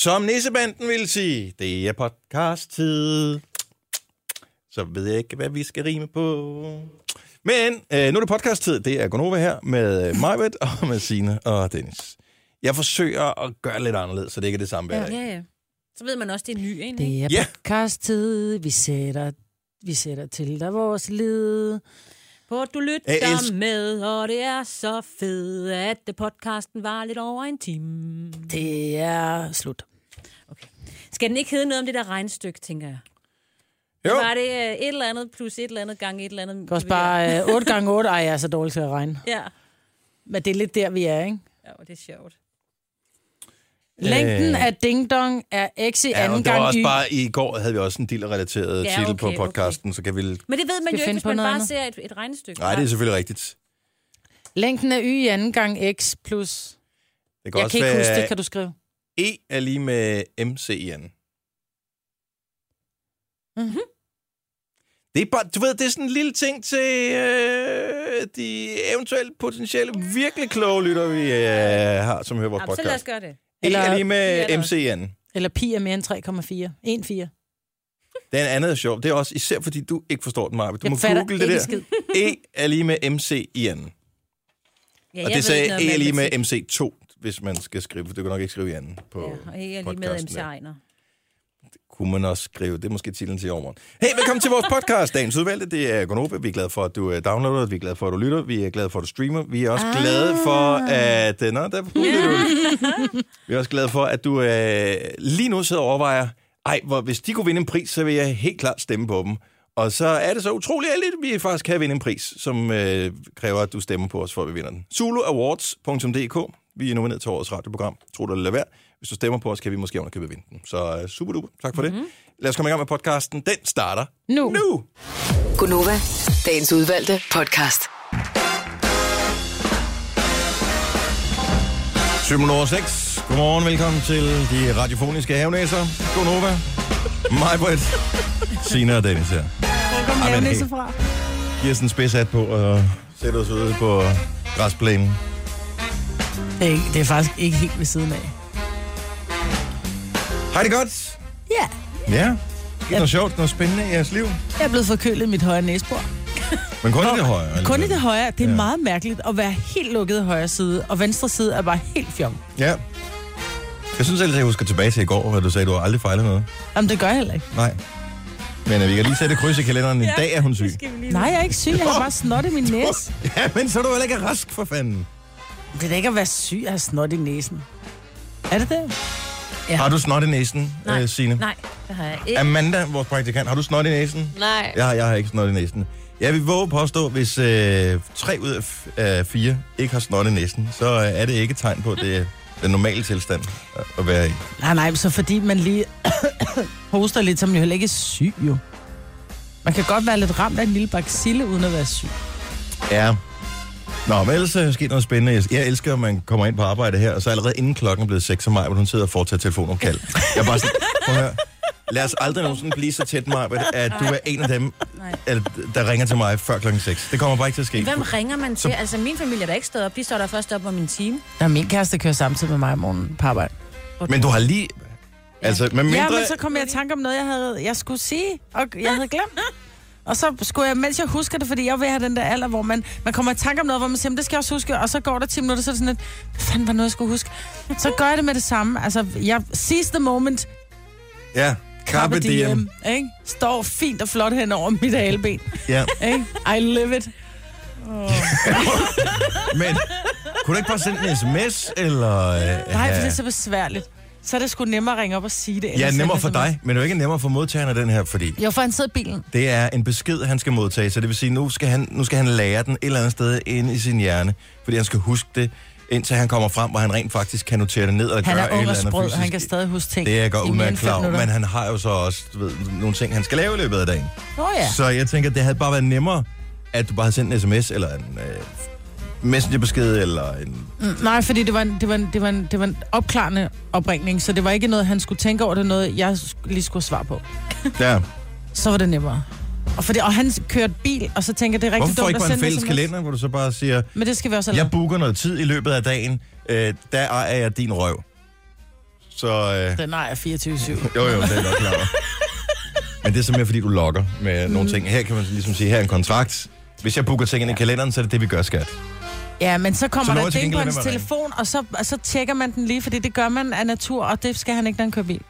Som Nissebanden vil sige, det er podcast-tid. Så ved jeg ikke, hvad vi skal rime på. Men øh, nu er det podcast-tid. Det er Gonova her med Majbet og med Signe og Dennis. Jeg forsøger at gøre lidt anderledes, så det ikke er det samme hver dag. Ja, ja. Så ved man også, det er ny, ikke? Det er Ja. podcast-tid. Vi sætter, vi sætter til dig vores lid. På at du Jeg lytter elsker- med, og det er så fedt, at det podcasten var lidt over en time. Det er slut. Skal den ikke hedde noget om det der regnstykke, tænker jeg? Jo, Var det øh, et eller andet plus et eller andet gange et eller andet? Det kan også bare øh, 8 gange 8 Ej, jeg er så dårlig til at regne. Ja. Men det er lidt der, vi er, ikke? ja, det er sjovt. Længden Øh. af Ding Dong er x i ja, anden og det var gang også y. bare, i går havde vi også en deal-relateret Ja, titel okay, på okay. podcasten, så kan vi... Men det ved man jo ikke, hvis på man bare andet? ser et, et regnestykke. Nej, det er selvfølgelig rigtigt. Længden af y i anden gang x plus... Det kan Jeg også kan ikke være, huske det, kan du skrive. E er lige med MC i anden. Mhm. Det er bare, du ved, det er sådan en lille ting til øh, de eventuelt potentielle virkelig kloge lytter, vi øh, har, som hører vores Jamen, så lad os podcast. gøre det. E Eller- er lige med der MC i anden. Eller pi er mere end 3,4. 1,4. Den andet er sjov. Det er også især, fordi du ikke forstår den, Marve. Du Jeg må google det der. skid. E er lige med MC i anden. Ja, Og det sagde E er lige med matematik. MC2, hvis man skal skrive, for du kan nok ikke skrive i anden på Ja, og er lige med podcasten MC der. Ejner. kunne man også skrive. Det er måske titlen til i overmorgen. Hey, velkommen til vores podcast, Dagens Udvalgte. Det er Gonova. Vi er glade for, at du øh, downloader. Vi er glade for, at du lytter. Vi er glade for, at du streamer. Vi er også ah. glade for, at... øh, Nå, der Vi er også glade for, at du øh, lige nu sidder og overvejer, ej, hvor, hvis de kunne vinde en pris, så vil jeg helt klart stemme på dem. Og så er det så utroligt heldigt, at vi faktisk kan vinde en pris, som øh, kræver, at du stemmer på os, for at vi vinder den. Zuluawards.dk. Vi er nomineret til årets radioprogram. Tro det eller lad være. Hvis du stemmer på os, kan vi måske underkøbe vinde den. Så uh, super duper. Tak for mm-hmm. det. Lad os komme i gang med podcasten. Den starter Nu. nu. Gunova, dagens udvalgte podcast. 7 over 6. Godmorgen, velkommen til de radiofoniske havenæser. Godnova. Mig, Britt. Sina og Dennis her. Hvor kom helt- fra? Giv os en spidshat på og sæt os ude på græsplænen. Det er, ikke, det er faktisk ikke helt ved siden af. Hej det godt. Ja, Ja. Det er noget sjovt, noget spændende i jeres liv. jeg er blevet forkølet i mit højre næsebor. Men kun i det højre. Kun i det højre. Det er Ja. meget mærkeligt at være helt lukket i højre side, og venstre side er bare helt fjong. Ja. Jeg synes ellers, jeg husker tilbage til i går, hvor du sagde, at du har aldrig fejlet noget. Jamen, det gør jeg heller ikke. Nej. Men øh, vi kan lige sætte kryds i kalenderen. En Ja, dag er hun syg. Nej, jeg er ikke syg. Jeg har bare snot i min næse. Ja, men så er du heller ikke rask for fanden. Det er da ikke at være syg at have snot i næsen. Er det det? Ja. Har du snot i næsen, Nej. øh, Signe? Nej, det har jeg ikke. Amanda, vores praktikant, har du snot i næsen? Nej. Jeg, har- jeg har ikke snot i næsen. Jeg vil våge påstå, hvis øh, tre ud af f- af fire ikke har snot i næsen, så øh, er det ikke et tegn på, at det er den normale tilstand at- at være i. Nej, nej, så fordi man lige hoster lidt, så er man jo heller ikke syg, jo. Man kan godt være lidt ramt af en lille bacille, uden at være syg. Ja. Nå, men ellers er der sket noget spændende. Jeg- Jeg elsker, at man kommer ind på arbejde her, og så allerede inden klokken er blevet 6 om maj, hvor hun sidder og foretager telefonopkald. Jeg er bare sådan, prøv at høre. Lad os aldrig nogensinde blive så tæt, Maja, at du er en af dem, Nej. eller, der ringer til mig før klokken 6. Det kommer bare ikke til at ske. Hvem ringer man til? Altså, min familie er der ikke stået op. De står der først op om en time. Ja, min kæreste kører samtidig med mig om morgenen på arbejde. Men du har lige... Altså, med mindre... Ja, men så kom jeg i tanke om noget, jeg, havde, jeg skulle sige, og jeg havde glemt. Og så skulle jeg, mens jeg husker det, fordi jeg vil have den der alder, hvor man, man kommer i tanke om noget, hvor man siger, "Men det skal jeg også huske, og så går der 10 minutter, så er det sådan lidt, hvad fanden var noget, jeg skulle huske? Så gør jeg det med det samme. Altså, jeg seize the moment, Ja, carpe diem. ikke? Står fint og flot hen over mit haleben, Ja. ikke? I live it. Men kunne du ikke bare sende en sms, eller... Øh, Nej, for det er så besværligt. Så er det sgu nemmere at ringe op og sige det. Ja, nemmere for dig, men det er jo ikke nemmere for modtageren af den her, fordi. Jo, for han sidder i bilen. det er en besked, han skal modtage, så det vil sige, nu skal han, nu skal han lære den et eller andet sted ind i sin hjerne, fordi han skal huske det, indtil han kommer frem, hvor han rent faktisk kan notere det ned og Han gøre et eller andet sprød, fysisk. han kan stadig huske ting. Det er jeg godt udmærket klar over, men han har jo så også ved, nogle ting, han skal lave i løbet af dagen. Oh, ja. Så jeg tænker, det havde bare været nemmere, at du bare havde sendt en sms, eller en øh, messengerbesked, eller en... Mm, Nej, fordi det var, en, det, var en, det, var en, det var en opklarende opringning, så det var ikke noget, han skulle tænke over, det noget, jeg lige skulle svare på. Ja. Så var det nemmere. Og, fordi, og han kørte bil, og så tænker det er rigtig Hvorfor dumt ikke at bare en sende fælles SMS. kalender, hvor du så bare siger, Men det skal vi også jeg booker noget tid i løbet af dagen, øh, der ejer jeg din røv. Så øh, Den ejer 24-7. jo, jo, det er godt klar. Men det er simpelthen, fordi du logger med Mm. nogle ting. Her kan man ligesom sige, her er en kontrakt. Hvis jeg booker ting ind i kalenderen, så er det det, vi gør, skat. Ja, men så kommer Så der ding på hans telefon, og så, og så tjekker man den lige, fordi det gør man af natur, og det skal han ikke, når han kører bil.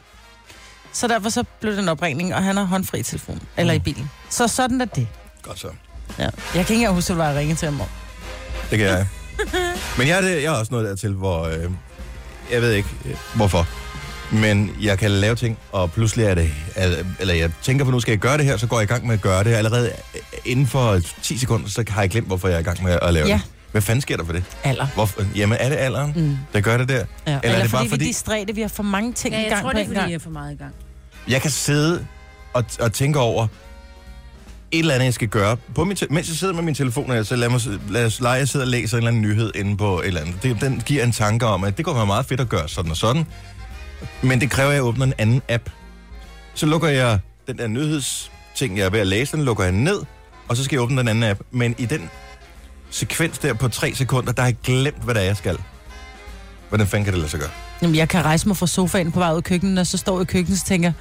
Så derfor så blev det en opringning, og han har håndfri i telefonen, eller i Mm. bilen. Så sådan er det. Godt så. Ja. Jeg kan ikke engang huske, at jeg ringede til ham om. Det kan jeg. Men jeg er, det, jeg er også nået dertil, hvor... Øh, jeg ved ikke, øh, hvorfor. Men jeg kan lave ting, og pludselig er det... Eller jeg tænker på, nu skal jeg gøre det her, så går jeg i gang med at gøre det. Allerede øh, inden for 10 sekunder, så har jeg glemt, hvorfor jeg er i gang med at lave Ja. det. Hvad fanden sker der for det? Alder. Hvorfor? Jamen, er det alderen, mm. der gør det der? Ja. Eller, Eller er det bare fordi, fordi- vi er distræte, vi har for mange ting Ja, i jeg gang tror, på det er, en fordi gang. jeg er for meget i gang. Jeg kan sidde og, og tænke over et eller andet, jeg skal gøre. På min te- mens jeg sidder med min telefon, her, så lad, mig, lad os lege, jeg sidder og læser en eller anden nyhed inde på et eller andet. Det, den giver en tanke om, at det kunne være meget fedt at gøre sådan og sådan. Men det kræver, at jeg åbner en anden app. Så lukker jeg den der nyhedsting, jeg er ved at læse, den lukker jeg ned, og så skal jeg åbne den anden app. Men i den sekvens der på tre sekunder, der har jeg glemt, hvad det er, jeg skal. Hvordan fanden kan det lade sig gøre? Jamen, jeg kan rejse mig fra sofaen på vej ud af køkkenet, og så står jeg i køkkenet, så tænker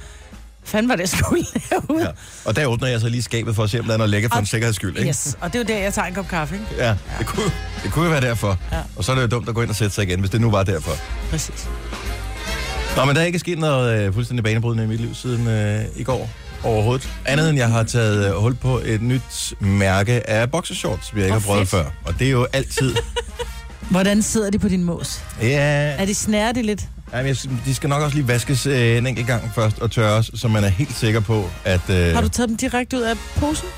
fanden var det, jeg skulle lave? Ja. Og der åbner jeg så lige skabet for at se, om der er noget lækker for en Og- sikkerheds skyld. Ikke? Yes, og det er jo der, jeg tager en kop kaffe, ikke? Ja, det kunne, det kunne jo være derfor. Ja. Og så er det jo dumt at gå ind og sætte sig igen, hvis det nu var derfor. Præcis. Nå, men der er ikke sket noget øh, fuldstændig banebrydende i mit liv siden øh, i går overhovedet. Andet end jeg har taget øh, hul på et nyt mærke af boxershorts, vi ikke har prøvet før. Og det er jo altid... Hvordan sidder de på din mås? Ja, Er de snærer de lidt? jamen, jeg, de skal nok også lige vaskes øh, en enkelt gang først og tørres, så man er helt sikker på, at... Øh, Har du taget dem direkte ud af posen?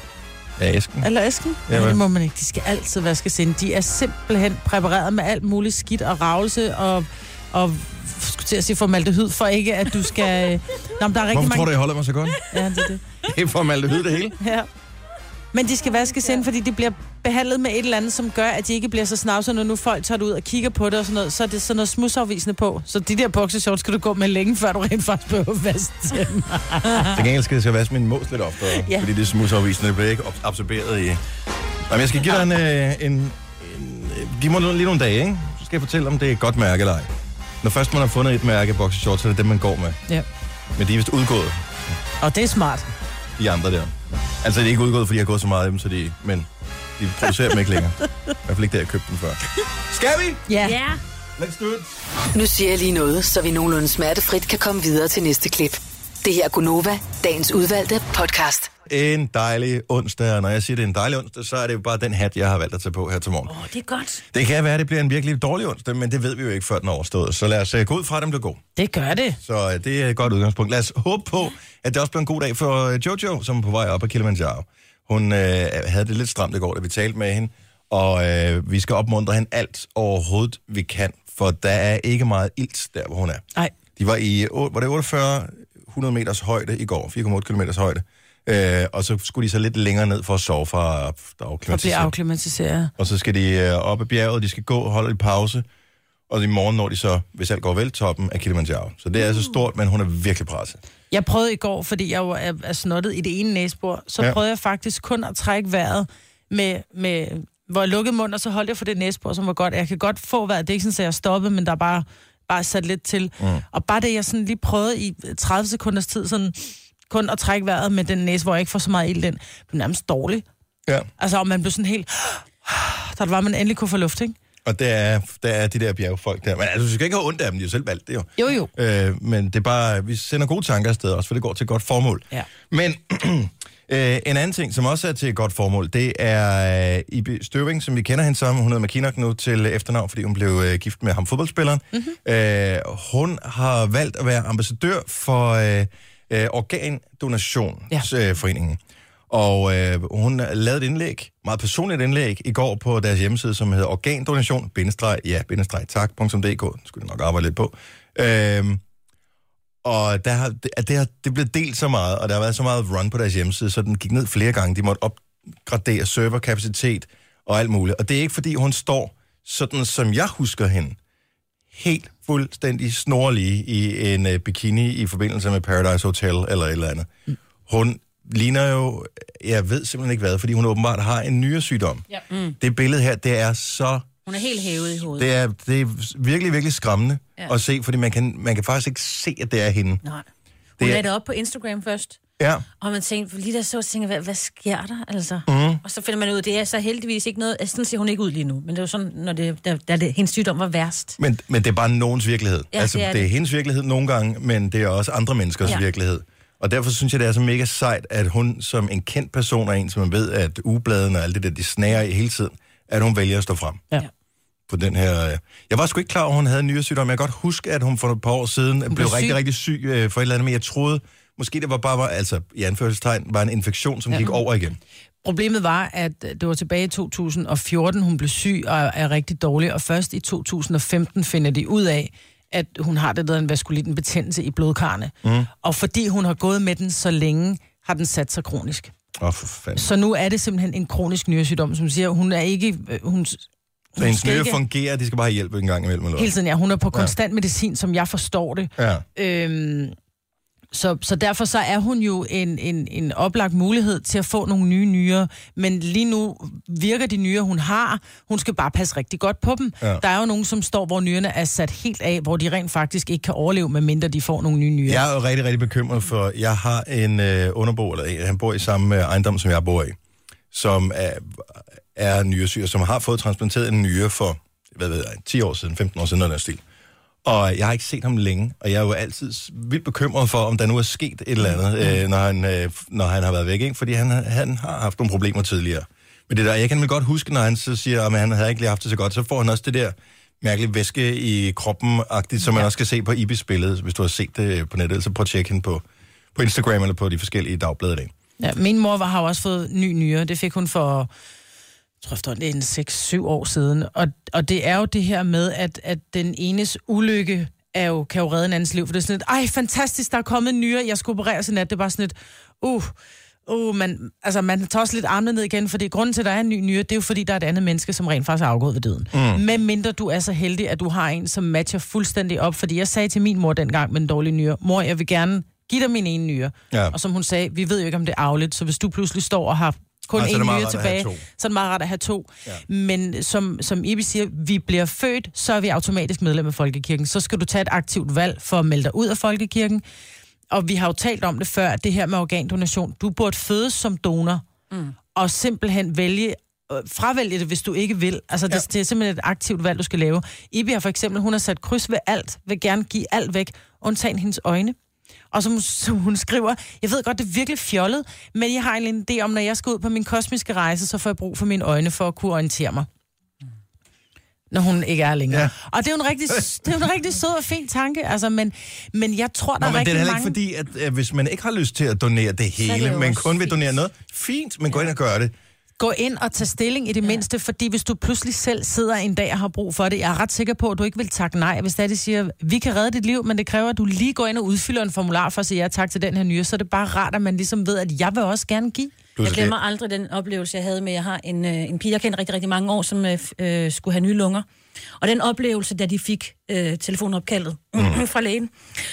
Ja, æsken. Eller æsken? Ja, vel. det må man ikke. De skal altid vaskes ind. De er simpelthen præpareret med alt muligt skidt og ravelse og, og til at sige formaldehyd, for ikke at du skal... Nå, men der er rigtig Hvorfor mange... tror du, jeg holder mig så godt? Ja, det er det. Det er formaldehyd det hele. Ja. Men de skal vaskes ind, fordi de bliver behandlet med et eller andet, som gør, at de ikke bliver så snavsede, når nu folk tager det ud og kigger på det og sådan noget. Så er det sådan noget smudsafvisende på. Så de der boxershorts skal du gå med længe, før du rent faktisk behøver at vaske dem. Til gengæld skal jeg så vaske min mås lidt oftere, ja. Fordi det smudsafvisende, det bliver ikke ab- absorberet i... Jamen, jeg skal give dig en, øh, en, en... Giv mig lige nogle dage, ikke? Så skal jeg fortælle, om det er et godt mærke eller ej. Når først man har fundet et mærke boxershorts, så er det dem, man går med. Ja. Men de er vist udgået, Og det er smart. de andre der. Altså, det er ikke udgået, fordi jeg har gået så meget af dem, så de... Men de producerer dem ikke længere. I hvert fald ikke der, jeg købte dem før. Skal vi? Ja. Ja. Let's do it. Nu siger jeg lige noget, så vi nogenlunde smertefrit kan komme videre til næste klip. Det her er Gunova, dagens udvalgte podcast. En dejlig onsdag, og når jeg siger, det er en dejlig onsdag, så er det jo bare den hat, jeg har valgt at tage på her til morgen. Åh, det er godt. Det kan være, at det bliver en virkelig dårlig onsdag, men det ved vi jo ikke, før den er overstået. Så lad os uh, gå ud fra, at den bliver god. Det gør det. Så uh, det er et godt udgangspunkt. Lad os håbe på, at det også bliver en god dag for uh, Jojo, som er på vej op ad Kilimanjaro. Hun uh, havde det lidt stramt i går, da vi talte med hende, og uh, vi skal opmuntre hende alt overhovedet, vi kan, for der er ikke meget ilt der, hvor hun er. Nej. De var i var det 48 100 meters højde i går, 4,8 km højde. Øh, og så skulle de så lidt længere ned for at sove fra var Og blive klimatiseret. afklimatiseret. Og så skal de øh, op ad bjerget, de skal gå, holde i pause, og i morgen når de så, hvis alt går vel, toppen af Kilimanjaro. Så det er altså stort, men hun er virkelig presset. Jeg prøvede i går, fordi jeg jo er, er snottet i det ene næsebor, så Ja. prøvede jeg faktisk kun at trække vejret med, med hvor jeg lukkede mund, og så holdt jeg for det næsebor, som var godt. Jeg kan godt få vejret. Det er ikke sådan, at jeg stoppede, men der er bare, bare sat lidt til. Mm. Og bare det, jeg sådan lige prøvede i 30 sekunders tid, sådan kun at trække vejret med den næse, hvor jeg ikke får så meget ild ind, blev nærmest dårlig. Ja. Altså, om man blev sådan helt... Der var, man endelig kunne få luft, ikke? Og der er, der er de der bjergfolk der. Men altså, du skal ikke have ondt af dem, de har selv valgt det jo. Jo, jo. Øh, men det er bare, vi sender gode tanker afsted også, for det går til et godt formål. Ja. Men øh, en anden ting, som også er til et godt formål, det er øh, Ibi Støving, som vi kender hende som. Hun hedder McKinnock nu til efternavn, fordi hun blev øh, gift med ham fodboldspilleren. Mm-hmm. Øh, hun har valgt at være ambassadør for øh, øh, Organdonationsforeningen. Og øh, hun lavede et indlæg, meget personligt indlæg, i går på deres hjemmeside, som hedder organdonation, ja, tak.dk. Den skulle jeg nok arbejde lidt på. Øh, og der har, det, det, har, det blev delt så meget, og der har været så meget run på deres hjemmeside, så den gik ned flere gange. De måtte opgradere serverkapacitet og alt muligt. Og det er ikke, fordi hun står sådan, som jeg husker hende, helt fuldstændig snorlige i en uh, bikini i forbindelse med Paradise Hotel eller et eller andet. Hun ligner jo, jeg ved simpelthen ikke hvad, fordi hun åbenbart har en nyresygdom. Ja. Mm. Det billede her, det er så Hun er helt hævet i hovedet. Det er, det er virkelig, virkelig skræmmende ja. Ja. at se, fordi man kan, man kan faktisk ikke se, at det er hende. Nej. Hun Det er- lagde det op på Instagram først. Ja. Og man tænkte, for lige der så tænker hvad, hvad sker der? Altså. Mm. Og så finder man ud af, det er så heldigvis ikke noget, altså, sådan ser hun ikke ud lige nu, men det er jo sådan, når det, da, da det, hendes sygdom var værst. Men, men det er bare nogens virkelighed. Ja, altså, det er det er det. hendes virkelighed nogle gange, men det er også andre menneskers ja. Virkelighed. Og derfor synes jeg, det er så mega sejt, at hun som en kendt person er en, som man ved, at ugebladene og alt det der, de snager i hele tiden, at hun vælger at stå frem. Ja. På den her... øh, Jeg var sgu ikke klar over, at hun havde en nyresygdom. Jeg kan godt huske, at hun for et par år siden blev, blev rigtig, syg. rigtig syg øh, for et eller andet, men jeg troede, måske det var bare, var, altså i anførselstegn, var en infektion, som ja. gik over igen. Problemet var, at det var tilbage i 2014, hun blev syg og er rigtig dårlig, og først i 2015 finder de ud af, at hun har det der en vaskulitten betændelse i blodkarne. Mm. Og fordi hun har gået med den så længe, har den sat sig kronisk. Åh, oh, for fanden. Så nu er det simpelthen en kronisk nyresygdom, som siger, hun er ikke... øh, Hun, Så hendes nyre fungerer, de skal bare have hjælp en gang imellem. Eller? Hele tiden, ja. Hun er på konstant medicin, som jeg forstår det. Ja. Øhm, så, så derfor så er hun jo en, en, en oplagt mulighed til at få nogle nye nyrer. Men lige nu virker de nyrer, hun har. Hun skal bare passe rigtig godt på dem. Ja. Der er jo nogen, som står, hvor nyrerne er sat helt af, hvor de rent faktisk ikke kan overleve, medmindre de får nogle nye nyrer. Jeg er jo rigtig, rigtig bekymret for, jeg har en øh, underbo, eller han bor i samme øh, ejendom, som jeg bor i, som er, er nyresyg, og som har fået transplanteret en nyre for, hvad ved jeg, 10 år siden, 15 år siden, noget den stil. Og jeg har ikke set ham længe, og jeg er jo altid vildt bekymret for, om der nu er sket et eller andet, øh, når, han, øh, når han har været væk, ikke? fordi han, han har haft nogle problemer tidligere. Men det der, jeg kan nemlig godt huske, når han så siger, at han havde ikke lige haft det så godt, så får han også det der mærkelige væske i kroppen-agtigt, som man også kan se på Ibis billede, hvis du har set det på nettet, så prøv at tjekke hende på, på Instagram eller på de forskellige dagblade i dag. Ja, min mor var, har også fået ny nyre. Det fik hun for, tror efterhånden, det er en 6-7 år siden. Og, og det er jo det her med, at, at den enes ulykke er jo, kan jo redde en andens liv. For det er sådan et, ej, fantastisk, der er kommet en nyre, jeg skulle opereres i nat. Det er bare sådan et, uh, uh, man, altså man tager også lidt armene ned igen, fordi grunden til, at der er en ny nyre, det er jo fordi, der er et andet menneske, som rent faktisk er afgået ved døden. Mm. Men mindre du er så heldig, at du har en, som matcher fuldstændig op. Fordi jeg sagde til min mor dengang med en dårlig nyre, mor, jeg vil gerne give dig min ene nyre. Ja. Og som hun sagde, vi ved jo ikke, om det er arveligt, så hvis du pludselig står og har kun Nej, så er en nyre tilbage, så er det meget rart at have to. Ja. Men som, som Ibi siger, vi bliver født, så er vi automatisk medlem af Folkekirken. Så skal du tage et aktivt valg for at melde dig ud af Folkekirken. Og vi har jo talt om det før, at det her med organdonation, du burde fødes som donor, mm. og simpelthen vælge øh, fravælge det, hvis du ikke vil. Altså, det, Ja. det er simpelthen et aktivt valg, du skal lave. Ibi har for eksempel, hun har sat kryds ved alt, vil gerne give alt væk, undtagen hendes øjne. Og som, som hun skriver, jeg ved godt, det er virkelig fjollet, men jeg har en idé om, når jeg skal ud på min kosmiske rejse, så får jeg brug for mine øjne for at kunne orientere mig. Når hun ikke er længere. Ja. Ja. Og det er jo en rigtig, det er jo en rigtig sød og fin tanke, altså, men, men jeg tror, der Nå, er men det rigtig er heller mange... ikke fordi, at øh, hvis man ikke har lyst til at donere det det hele, jo men kun vil donere noget, fint, men gå ind og gør det. Gå ind og tage stilling i det ja. mindste, fordi hvis du pludselig selv sidder en dag og har brug for det, jeg er ret sikker på, at du ikke vil takke nej, hvis det er, de siger, vi kan redde dit liv, men det kræver, at du lige går ind og udfylder en formular for at sige ja tak til den her nyre, så er det bare rart, at man ligesom ved, at jeg vil også gerne give. Jeg glemmer aldrig den oplevelse, jeg havde med, at jeg har en, øh, en pige, jeg kender rigtig, rigtig mange år, som øh, øh, skulle have nye lunger. Og den oplevelse, da de fik øh, telefonopkaldet mm. fra lægen,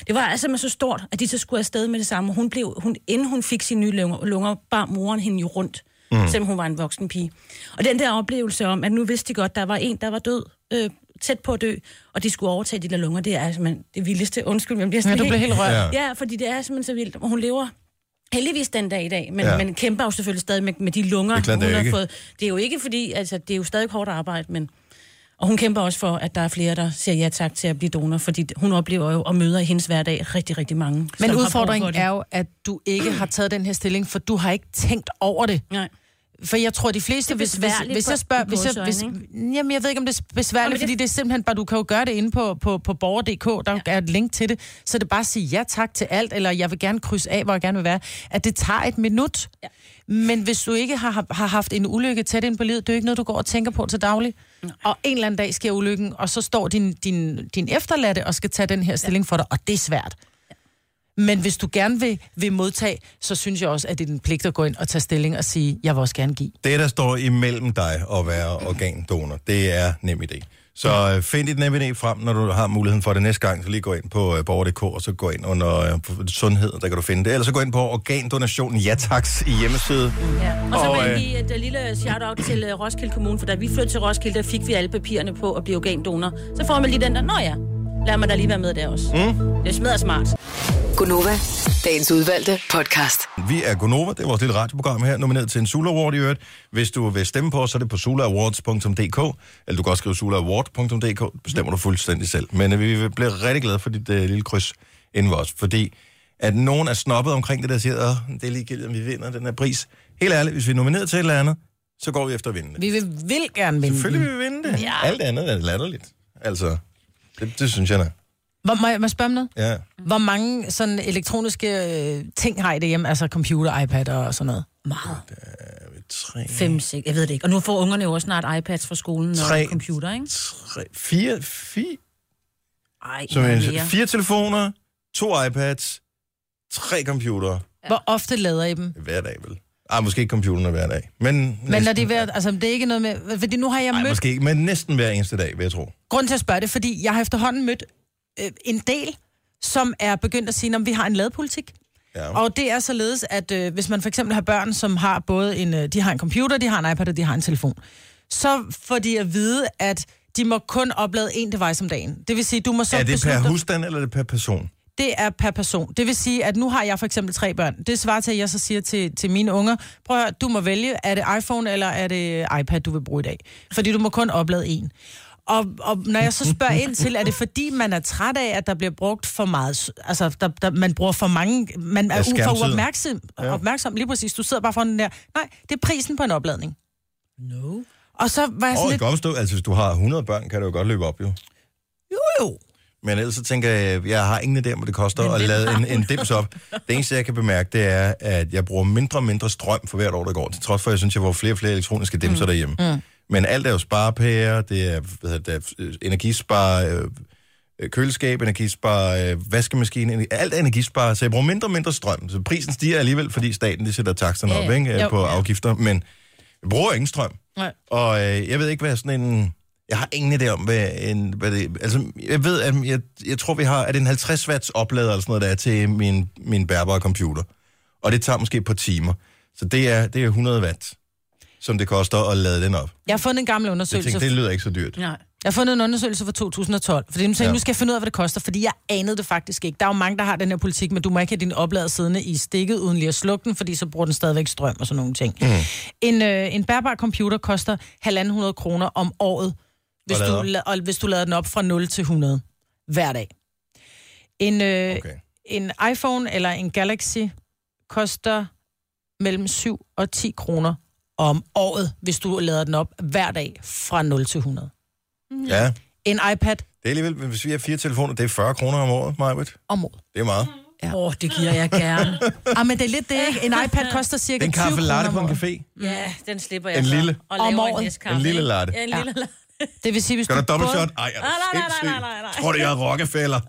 det var altså så stort, at de så skulle afsted med det samme. Hun blev, hun, inden hun fik sine nye lunger, lunger bar moren hende jo rundt, mm. selvom hun var en voksen pige. Og den der oplevelse om, at nu vidste de godt, der var en, der var død, øh, tæt på at dø, og de skulle overtage de der lunger, det er simpelthen det vildeste. Undskyld, men bliver Ja, sådan du bliver helt rørt. Ja. Ja, fordi det er simpelthen så vildt. Og hun lever heldigvis den dag i dag, men, Ja. ja. men kæmper jo selvfølgelig stadig med, med de lunger, Det klart, hun har ikke. fået. Det er jo ikke fordi, altså det er jo stadig hårdt arbejde, men... Og hun kæmper også for, at der er flere, der siger ja tak til at blive donor, fordi hun oplever jo og møder i hendes hverdag rigtig, rigtig mange. Men udfordringen er jo, at du ikke har taget den her stilling, for du har ikke tænkt over det. Nej. For jeg tror, de fleste, hvis, hvis, hvis jeg spørger... Hvis jeg, hvis, jamen, jeg ved ikke, om det er besværligt, men det- fordi det er simpelthen bare, du kan jo gøre det inde på, på, på borger.dk, der ja. er et link til det, så det er bare at sige ja tak til alt, eller jeg vil gerne krydse af, hvor jeg gerne vil være, at det tager et minut. Ja. Men hvis du ikke har, har haft en ulykke tæt ind på livet, det er jo ikke noget, du går og tænker på til daglig. Og en eller anden dag sker ulykken, og så står din, din, din efterladte og skal tage den her stilling for dig, og det er svært. Men hvis du gerne vil, vil modtage, så synes jeg også, at det er din pligt at gå ind og tage stilling og sige, jeg vil også gerne give. Det, der står imellem dig og være organdonor, det er nem idé. Så øh, find dit NemID frem, når du har muligheden for det næste gang. Så lige gå ind på øh, borger.dk, og så gå ind under øh, sundhed, der kan du finde det. Eller så gå ind på organdonation ja taks i hjemmeside. Ja. Og så Og, vil jeg øh, give et uh, lille shout-out til Roskilde Kommune, for da vi flyttede til Roskilde, der fik vi alle papirerne på at blive organdonor. Så får man lige den der, nå ja, lad mig da lige være med der også. Mm. Det smadrer smart. Gunova, dagens udvalgte podcast. Vi er Gonova, det er vores lille radioprogram her, nomineret til en Sula Award i øvrigt. Hvis du vil stemme på os, så er det på sulaawards.dk, eller du kan også skrive sulaaward.dk, bestemmer du fuldstændig selv. Men vi bliver rigtig glade for dit uh, lille kryds inden for os, fordi at nogen er snobbet omkring det, der siger, at det er ligegyldigt, om vi vinder den her pris. Helt ærligt, hvis vi er nomineret til et eller andet, så går vi efter at vinde det. Vi vil, vil gerne vinde Selvfølgelig vil vi vinde det. Ja. Alt andet er latterligt. Altså, det, det synes jeg da. Hvor, må, jeg, må jeg spørge om noget? Ja. Hvor mange sådan elektroniske øh, ting har I derhjemme? Altså computer, iPad og sådan noget? Meget. Tre, Fem, seks, jeg ved det ikke. Og nu får ungerne jo også snart iPads fra skolen Tre. og computer, ikke? tre, fire, fire, Ej, er mere. fire telefoner, to iPads, tre computere. Hvor ofte lader I dem? Hver dag, vel? Ah, måske ikke computerne hver dag. Men, Men når de er at- altså det er ikke noget med, fordi nu har jeg mødt, måske ikke, men næsten hver eneste dag, vil jeg tro. grund til at spørge det, fordi jeg har efterhånden mødt øh, en del, som er begyndt at sige, om vi har en ladepolitik. Ja. Og det er således, at øh, hvis man for eksempel har børn, som har både en, øh, de har en computer, de har en iPad og de har en telefon, så får de at vide, at de må kun oplade én device om dagen. Det vil sige, du må så er det per beslutte dig- husstand, eller er det per person? Det er per person. Det vil sige, at nu har jeg for eksempel tre børn. Det svarer til, at jeg så siger til, til mine unger, prøv at høre, du må vælge, er det iPhone eller er det iPad, du vil bruge i dag? Fordi du må kun oplade en. Og, og når jeg så spørger ind til, er det fordi, man er træt af, at der bliver brugt for meget, altså der, der, man bruger for mange, man er Ja, for uopmærksom, Ja. opmærksom, lige præcis, du sidder bare foran den der, nej, det er prisen på en opladning. No. Og så var jeg sådan oh, lidt, forstå. Altså, hvis du har 100 børn, kan det jo godt løbe op, jo. jo jo, Men ellers så tænker jeg, jeg har ingen idé om, hvad det koster Men at lade en, en dims op. Det eneste, jeg kan bemærke, det er, at jeg bruger mindre og mindre strøm for hvert år, der går. Til trods for, at jeg synes, jeg får flere og flere elektroniske dimser mm. derhjemme. Mm. Men alt er jo sparepærer, det er, hvad hedder det, øh, energispar, øh, øh, køleskab, energispar, øh, vaskemaskine, alt er energispar, så jeg bruger mindre og mindre strøm. Så prisen stiger alligevel, fordi staten de sætter taksterne Ja, op ikke, øh, Jo. på afgifter, men jeg bruger ingen strøm. Nej. Og øh, jeg ved ikke, hvad sådan en... Jeg har ingen idé om, hvad, en, hvad det... Altså, jeg ved, at jeg, jeg tror, vi har... Er det en 50 watts oplader eller sådan noget, der er til min, min bærbare computer? Og det tager måske et par timer. Så det er, det er 100 watt, som det koster at lade den op. jeg har fundet en gammel Så jeg undersøgelse tænkte, det lyder ikke så dyrt. Nej. Jeg har fundet en undersøgelse fra 2012, fordi nu, tænkte, ja. nu skal jeg finde ud af, hvad det koster, fordi jeg anede det faktisk ikke. Der er jo mange, der har den her politik, men du må ikke have din oplader siddende i stikket, uden lige at slukke den, fordi så bruger den stadigvæk strøm og sådan nogle ting. Mm. En, øh, en bærbar computer koster 1.500 kroner om året, hvis du, la- og hvis du lader den op fra 0 til 100 hver dag. En, øh, Okay. en iPhone eller en Galaxy koster mellem 7 og 10 kroner om året, hvis du lader den op hver dag fra 0 til 100. Ja, En iPad det er alligevel, hvis vi har fire telefoner, det er 40 kroner om året, Majbet. om året. Det er meget. Ja. Åh, oh, det giver jeg gerne. Ah, men det er lidt det, ikke? En iPad koster cirka Den 20 kaffe latte på en café. ja, den slipper jeg En så. lille. Og Om året. en, lille latte. Ja, en Ja. lille latte. Det vil sige, hvis Skal du der dobbelt både, shot? Ej, er Nej, nej, nej, du nej, nej, nej. Tror du, jeg er Rockefeller?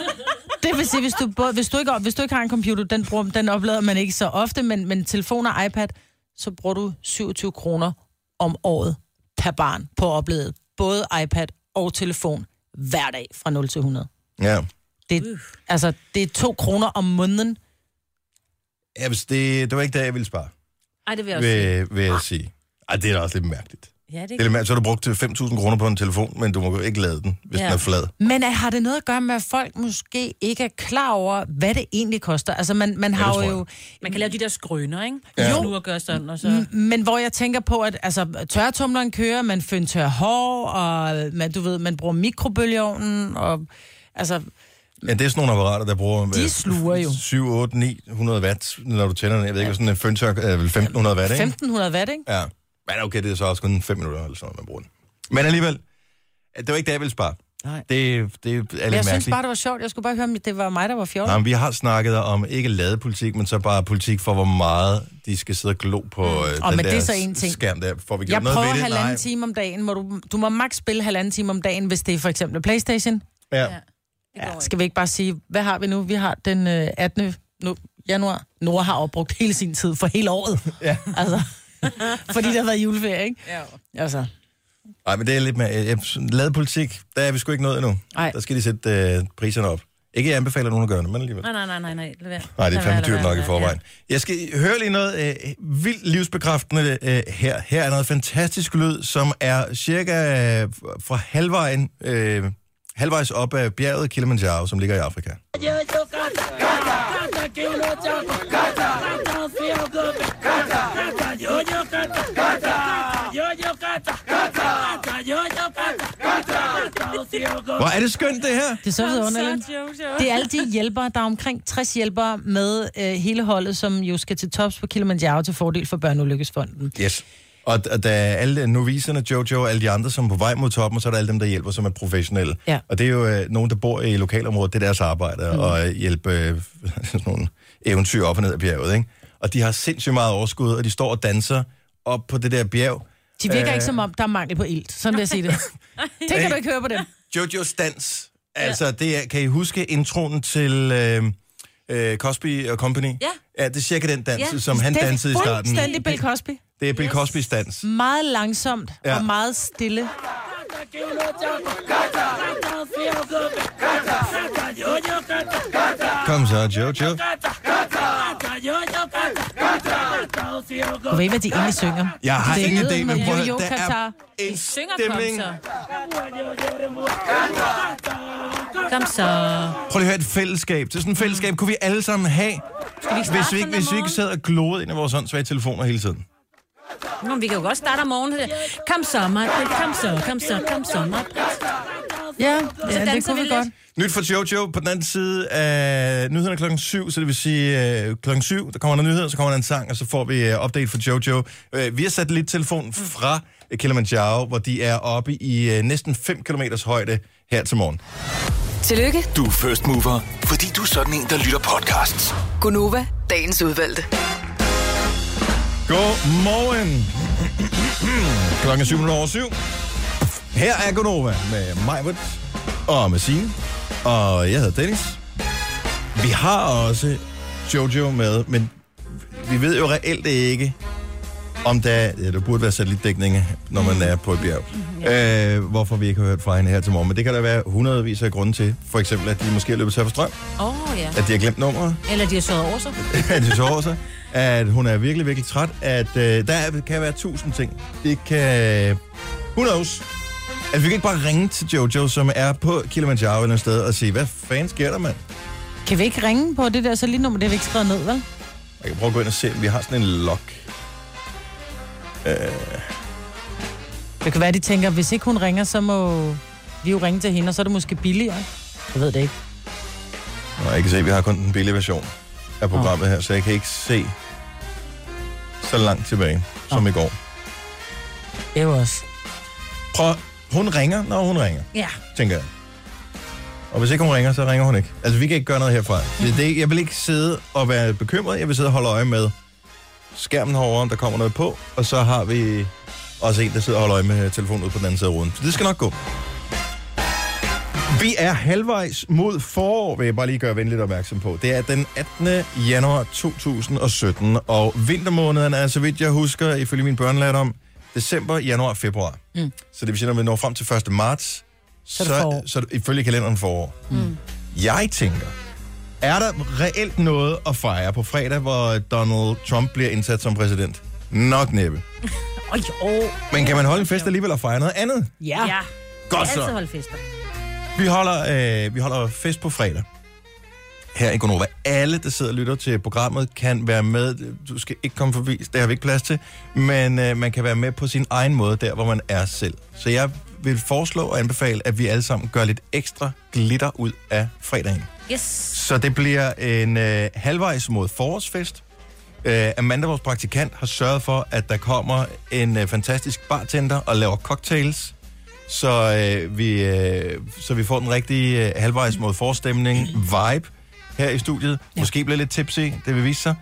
det vil sige, hvis du, både, hvis, du ikke, hvis du ikke har en computer, den, bruger, den oplader man ikke så ofte, men, men telefon og iPad, så bruger du 27 kroner om året per barn på at oplade både iPad og telefon hver dag fra 0 til 100. Ja. Det, altså, det er 2 kroner om måneden. ja hvis det, det var ikke det, jeg ville spare, Ej, det vil jeg også sige. vil, vil jeg sige. Ej, det er da også lidt mærkeligt. Ja, det Det er lidt. Så har du brugt til 5.000 kroner på en telefon, men du må jo ikke lade den, hvis Ja. den er flad. Men uh, har det noget at gøre med, at folk måske ikke er klar over, hvad det egentlig koster? Altså, man, man det har jo... Man kan lave de der skrøner, ikke? Ja. Jo. Nu og gøre sådan, og så... Men hvor jeg tænker på, at altså, tørretumleren kører, man tør hår, og man, du ved, man bruger mikrobølgeovnen, og altså, Ja, det er sådan nogle apparater, der bruger... De sluger jo. 7, 8, 900 watt, når du tænder den. Jeg ved ikke, sådan en føntør er vel 1500 watt, ikke? 1500 watt, ikke? Ja. Men okay, det er så også kun 5 minutter eller sådan noget, man bruger den. Men alligevel, det var ikke det, jeg ville spare. Nej. Det, det er lidt jeg mærkeligt. synes bare, det var sjovt. Jeg skulle bare høre, om det var mig, der var fjollet. Nej, men vi har snakket om ikke ladepolitik, men så bare politik for, hvor meget de skal sidde og glo på mm. øh, Og den men der det er så en ting. skærm der. Får vi Jeg noget prøver ved det? halvanden Nej. time om dagen. Må du, du må maks spille halvanden time om dagen, hvis det er for eksempel Playstation. Ja. Ja. Ja, skal vi ikke bare sige, hvad har vi nu? Vi har den øh, 18. Nu, januar. Nora har jo brugt hele sin tid for hele året. Ja. Altså, fordi der har været juleferie, ikke? Ja. Altså, Nej, men det er lidt mere... Lavet politik, der er vi sgu ikke nået endnu. Ej. Der skal de sætte øh, priserne op. Ikke jeg anbefaler nogen at gøre det, men alligevel. Nej, nej, nej, nej, nej. Lad være. Nej, det er Lad fandme lad dyrt nok i lad forvejen. Jeg skal høre lige noget øh, vildt livsbekræftende øh, her. Her er noget fantastisk lyd, som er cirka øh, fra halvvejen, øh, halvvejs op af bjerget Kilimanjaro, som ligger i Afrika. Hvor er det skønt, det her? Det er så vidunderligt. Det er alle de hjælpere. Der er omkring 60 hjælpere med øh, hele holdet, som jo skal til tops på Kilimanjaro til fordel for Børneulykkesfonden. Yes. Og, der er alle noviserne, Jojo og alle de andre, som er på vej mod toppen, og så er der alle dem, der hjælper, som er professionelle. Ja. Og det er jo øh, nogen, der bor i lokalområdet, det er deres arbejde, mm. og hjælpe øh, sådan nogle eventyr op og ned ad bjerget, ikke? Og de har sindssygt meget overskud, og de står og danser op på det der bjerg. De virker Øh. ikke som om, der er mangel på ilt. Sådan vil jeg sige det. Det kan du ikke høre på dem. Jojo's dans. Altså, det er, kan I huske introen til øh, øh, Cosby og Company? Ja. Ja, det er cirka den dans, Ja. som han Det er dansede i starten. fuldstændig Bill Cosby. Det er Bill Cosbys dans. Meget langsomt Ja. og meget stille. Kom så, Jojo. Du ved, hvad de egentlig synger. Jeg har Det er ingen idé, med men prøv at der er en stemning. kom så. Prøv lige at høre et fællesskab. Det er sådan et fællesskab, kunne vi alle sammen have, vi hvis vi ikke, hvis vi ikke sad og gloede ind i vores åndssvage telefoner hele tiden. Nå, vi kan jo godt starte om morgenen. Kom så, Margrit. Kom så, kom så, kom så, Margrit. Ja, ja det kunne vi vi godt. Nyt for Jojo på den anden side af nyhederne klokken 7, så det vil sige øh, klokken 7, der kommer der nyheder, så kommer der en sang, og så får vi øh, update for Jojo. Øh, vi har sat lidt telefon fra øh, Kilimanjaro, hvor de er oppe i øh, næsten 5 km højde her til morgen. Tillykke, Du er first mover, fordi du er sådan en, der lytter podcasts. Gunova, dagens udvalgte. Godmorgen. klokken er 7 over 7. Her er Gonova med Majbert og med Signe. Og jeg hedder Dennis. Vi har også Jojo med, men vi ved jo reelt ikke, om der, ja, der burde være satellitdækning, når man er på et bjerg. Øh, hvorfor vi ikke har hørt fra hende her til morgen. Men det kan der være hundredvis af grunde til. For eksempel, at de måske er løbet tør for strøm. Åh, oh, ja. At de har glemt nummeret. Eller de har sovet over sig. at de sover sig. At hun er virkelig, virkelig træt. At øh, der er- kan være tusind ting. Det kan... Who knows? At vi kan ikke bare ringe til Jojo, som er på Kilimanjaro eller et sted, og sige, hvad fanden sker der, mand? Kan vi ikke ringe på det der satelitnummer? Det har vi ikke skrevet ned, vel? Jeg kan prøve at gå ind og se, om vi har sådan en log. Det kan være, de tænker, hvis ikke hun ringer, så må vi jo ringe til hende, og så er det måske billigere. Jeg ved det ikke. Nå, jeg kan se, at vi har kun den billige version af programmet her, så jeg kan ikke se så langt tilbage som i går. Det jo også. Prøv, hun ringer, når hun ringer, Ja. tænker jeg. Og hvis ikke hun ringer, så ringer hun ikke. Altså, vi kan ikke gøre noget herfra. Det, det, jeg vil ikke sidde og være bekymret. Jeg vil sidde og holde øje med skærmen herovre, om der kommer noget på. Og så har vi også en, der sidder og holder øje med telefonen ude på den anden side af ruden. Så det skal nok gå. Vi er halvvejs mod forår, vil jeg bare lige gøre venligt opmærksom på. Det er den 18. januar 2017, og vintermåneden er, så vidt jeg husker, ifølge min børnelærdom, december, januar, februar. Mm. Så det vil sige, når vi når frem til 1. marts, Så så, så ifølge kalenderen forår. Mm. Jeg tænker, er der reelt noget at fejre på fredag, hvor Donald Trump bliver indsat som præsident? Nok næppe. Åh, jo. Men kan man holde en fest alligevel og fejre noget andet? Ja. Ja. Godt Altid så. holde fester. Vi holder, øh, vi holder fest på fredag. Her i Gonova. Alle, der sidder og lytter til programmet, kan være med. Du skal ikke komme forbi, det har vi ikke plads til. Men øh, man kan være med på sin egen måde, der hvor man er selv. Så jeg vil foreslå og anbefale, at vi alle sammen gør lidt ekstra glitter ud af fredagen. Yes. Så det bliver en øh, halvvejs mod forårsfest. Øh, Amanda, vores praktikant, har sørget for, at der kommer en øh, fantastisk bartender og laver cocktails. Så, øh, vi, øh, så vi får den rigtige øh, halvvejs mod forårsstemning vibe her i studiet. Ja. Måske bliver lidt tipsy, det vil vise sig.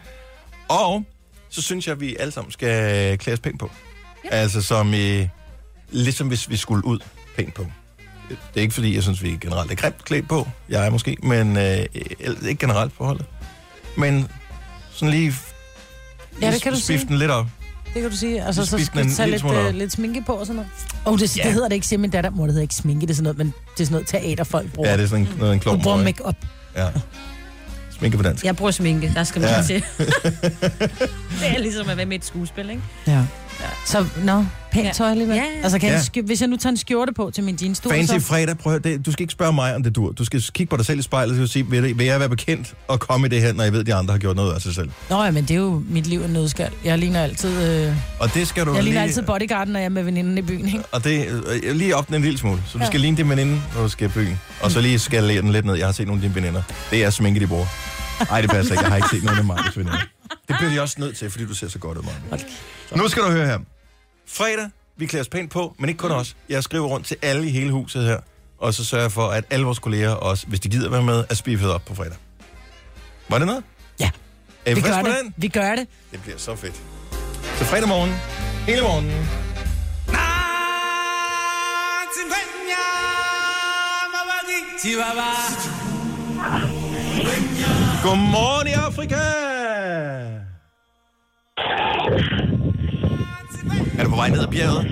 Og så synes jeg, at vi alle sammen skal klæde os pænt på. Ja. Altså som i, ligesom hvis vi skulle ud pænt på. Det er ikke fordi, jeg synes, vi generelt er grimt klædt på. Jeg er måske, men øh, ikke generelt på holdet. Men sådan lige, Ja, det kan du sige. den lidt op. Det kan du sige. Altså, så skal du tage en lidt, øh, lidt sminke på og sådan noget. Åh, oh, det, Ja. det hedder det ikke, siger min datter. Mor, det hedder ikke sminke, det er sådan noget, men det er sådan noget teater, folk bruger. Ja, det er sådan en, noget, en klog du bruger make-up. Ja. Sminke på dansk. Jeg bruger sminke, der skal man ja. til. det er ligesom at være med i et skuespil, ikke? Ja. Så, nå, no, pænt Ja. tøj alligevel. Ja, ja. Altså, kan Ja. jeg, hvis jeg nu tager en skjorte på til min jeans, du Fancy så... fredag, prøv at det, du skal ikke spørge mig, om det dur. Du skal kigge på dig selv i spejlet og sige, vil, det- vil jeg være bekendt og komme i det her, når jeg ved, at de andre har gjort noget af sig selv? Nå ja, men det er jo mit liv en nødskal. Jeg ligner altid, øh, Og det skal du jeg ligner lige... altid bodyguarden, når jeg er med veninden i byen, ikke? Og det øh, lige op den en lille smule. Så du Ja. skal ligne din veninde, når du skal i byen. Og så lige skalere den lidt ned. Jeg har set nogle af dine veninder. Det er sminke, de bruger. Nej, det passer ikke. Jeg har ikke set nogen af Markets veninder. Det bliver de også nødt til, fordi du ser så godt ud, Mark. Nu skal du høre her. Fredag, vi klæder os pænt på, men ikke kun os. Jeg skriver rundt til alle i hele huset her, og så sørger jeg for, at alle vores kolleger også, hvis de gider være med, er spiffet op på fredag. Var det noget? Ja. Er Vi gør på det. den? Vi gør det. Det bliver så fedt. Så fredag morgen, hele morgenen. Godmorgen i Afrika! Er du på vej ned ad bjerget?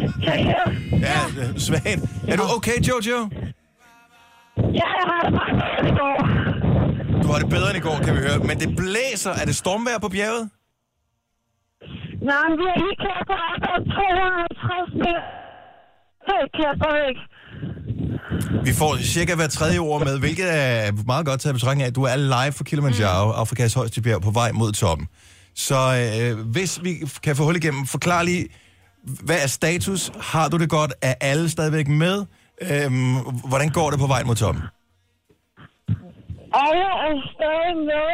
Ja, øh, svagt. Er du okay, Jojo? Ja, jeg har det meget i går. Du har det bedre end i går, kan vi høre. Men det blæser. Er det stormvejr på bjerget? Nej, men vi er lige klar på arbejde 250 meter. Helt Kærsberg Vi får cirka hver tredje ord med, hvilket er meget godt taget betragtning af, at du er live for Kilimanjaro, mm. Afrikas højeste bjerg, på vej mod toppen. Så øh, hvis vi kan få hul igennem, forklar lige, hvad er status? Har du det godt? Er alle stadigvæk med? Øhm, hvordan går det på vej mod toppen? Alle er stadig med.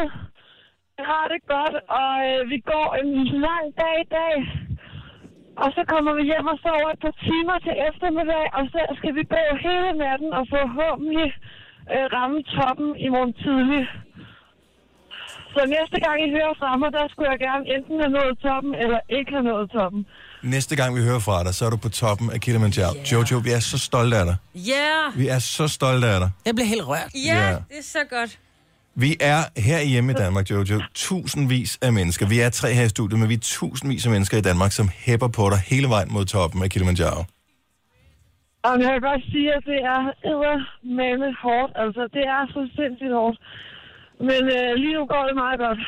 Vi har det godt, og øh, vi går en lang dag i dag. Og så kommer vi hjem og sover et par timer til eftermiddag, og så skal vi gå hele natten og forhåbentlig øh, ramme toppen i morgen tidlig. Så næste gang I hører fra mig, der skulle jeg gerne enten have nået toppen, eller ikke have nået toppen. Næste gang vi hører fra dig, så er du på toppen af Kilimanjaro. Yeah. Jojo, vi er så stolte af dig. Ja, yeah. Vi er så stolte af dig. Jeg bliver helt rørt. ja, Ja. det er så godt. Vi er her hjemme i Danmark, Jojo, tusindvis af mennesker. Vi er tre her i studiet, men vi er tusindvis af mennesker i Danmark, som hæpper på dig hele vejen mod toppen af Kilimanjaro. Og jeg kan godt sige, at det er eddermame hårdt. Altså, det er så sindssygt hårdt. Men øh, lige nu går det meget godt.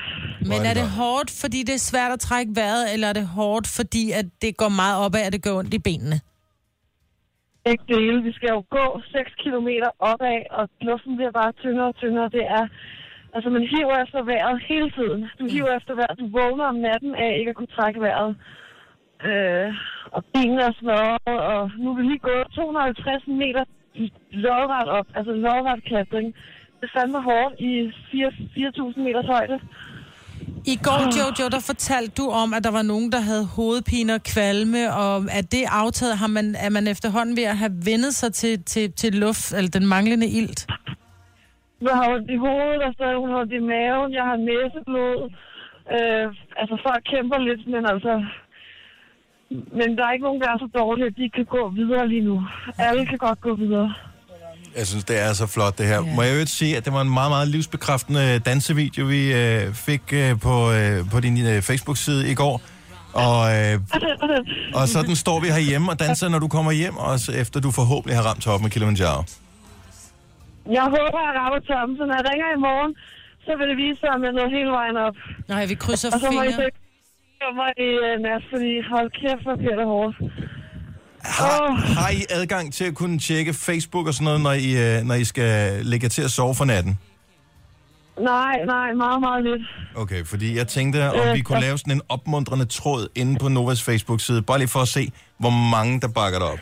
Men er det hårdt, fordi det er svært at trække vejret, eller er det hårdt, fordi at det går meget opad, at det gør ondt i benene? Ikke dele. Vi skal jo gå 6 km opad, og luften bliver bare tyndere og tyndere. Det er... Altså, man hiver efter vejret hele tiden. Du hiver efter vejret. Du vågner om natten af ikke at kunne trække vejret. Øh, og benene er smadret, og nu er vi lige gået 250 meter i lodret op. Altså lodret klatring. Det fandme hårdt i 4 4.000 meters højde. I går, Jojo, der fortalte du om, at der var nogen, der havde hovedpine og kvalme, og at det aftaget, har man, er man efterhånden ved at have vendet sig til, til, til luft, eller den manglende ilt? Jeg har ondt i hovedet, og så har ondt i maven. Jeg har næseblod. Øh, altså, folk kæmper lidt, men altså... Men der er ikke nogen, der er så dårlige, at de kan gå videre lige nu. Alle kan godt gå videre. Jeg synes, det er så flot, det her. Ja. Må jeg øvrigt sige, at det var en meget, meget livsbekræftende dansevideo, vi øh, fik øh, på, øh, på din øh, Facebook-side i går. Og, øh, og sådan står vi herhjemme og danser, når du kommer hjem, også efter du forhåbentlig har ramt toppen af Kilimanjaro. Jeg håber, at jeg rammer toppen, så når jeg ringer i morgen, så vil det vise sig, om jeg nåede hele vejen op. Nej, vi krydser Og så må I fingre. så kommer i uh, nat, fordi hold kæft, hvor bliver det hårdt. Har, Åh. har I adgang til at kunne tjekke Facebook og sådan noget, når I, øh, når I skal lægge til at sove for natten? Nej, nej, meget, meget lidt. Okay, fordi jeg tænkte, om Øh, vi kunne ja. lave sådan en opmuntrende tråd inde på Novas Facebook-side, bare lige for at se, hvor mange der bakker dig op.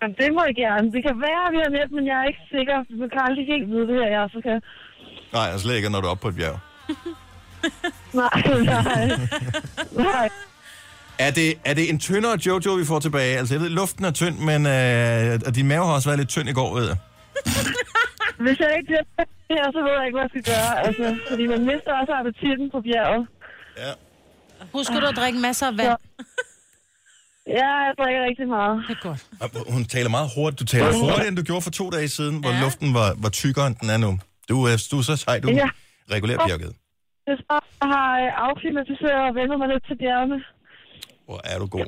Men det må I gerne. Det kan være, at vi har net, men jeg er ikke sikker. Man kan aldrig helt vide det her, jeg så kan. Nej, altså slet ikke, når du er oppe på et bjerg. Nej, nej. nej. Er det, er det en tyndere Jojo, vi får tilbage? Altså, jeg ved, luften er tynd, men øh, og din mave har også været lidt tynd i går, ved jeg. Hvis jeg ikke det her, så ved jeg ikke, hvad jeg skal gøre. Altså, fordi man mister også appetitten på bjerget. Ja. Husker du at drikke masser af vand? Ja, jeg drikker rigtig meget. Det er godt. Og Hun taler meget hurtigt. Du taler hurtigere, end du gjorde for to dage siden, hvor luften var, var tykkere, end den er nu. Du, er- du er så sej, du Ja. regulerer bjerget. Er jeg har øh, afklimatiseret og vendt mig lidt til bjergene. Hvor er du god.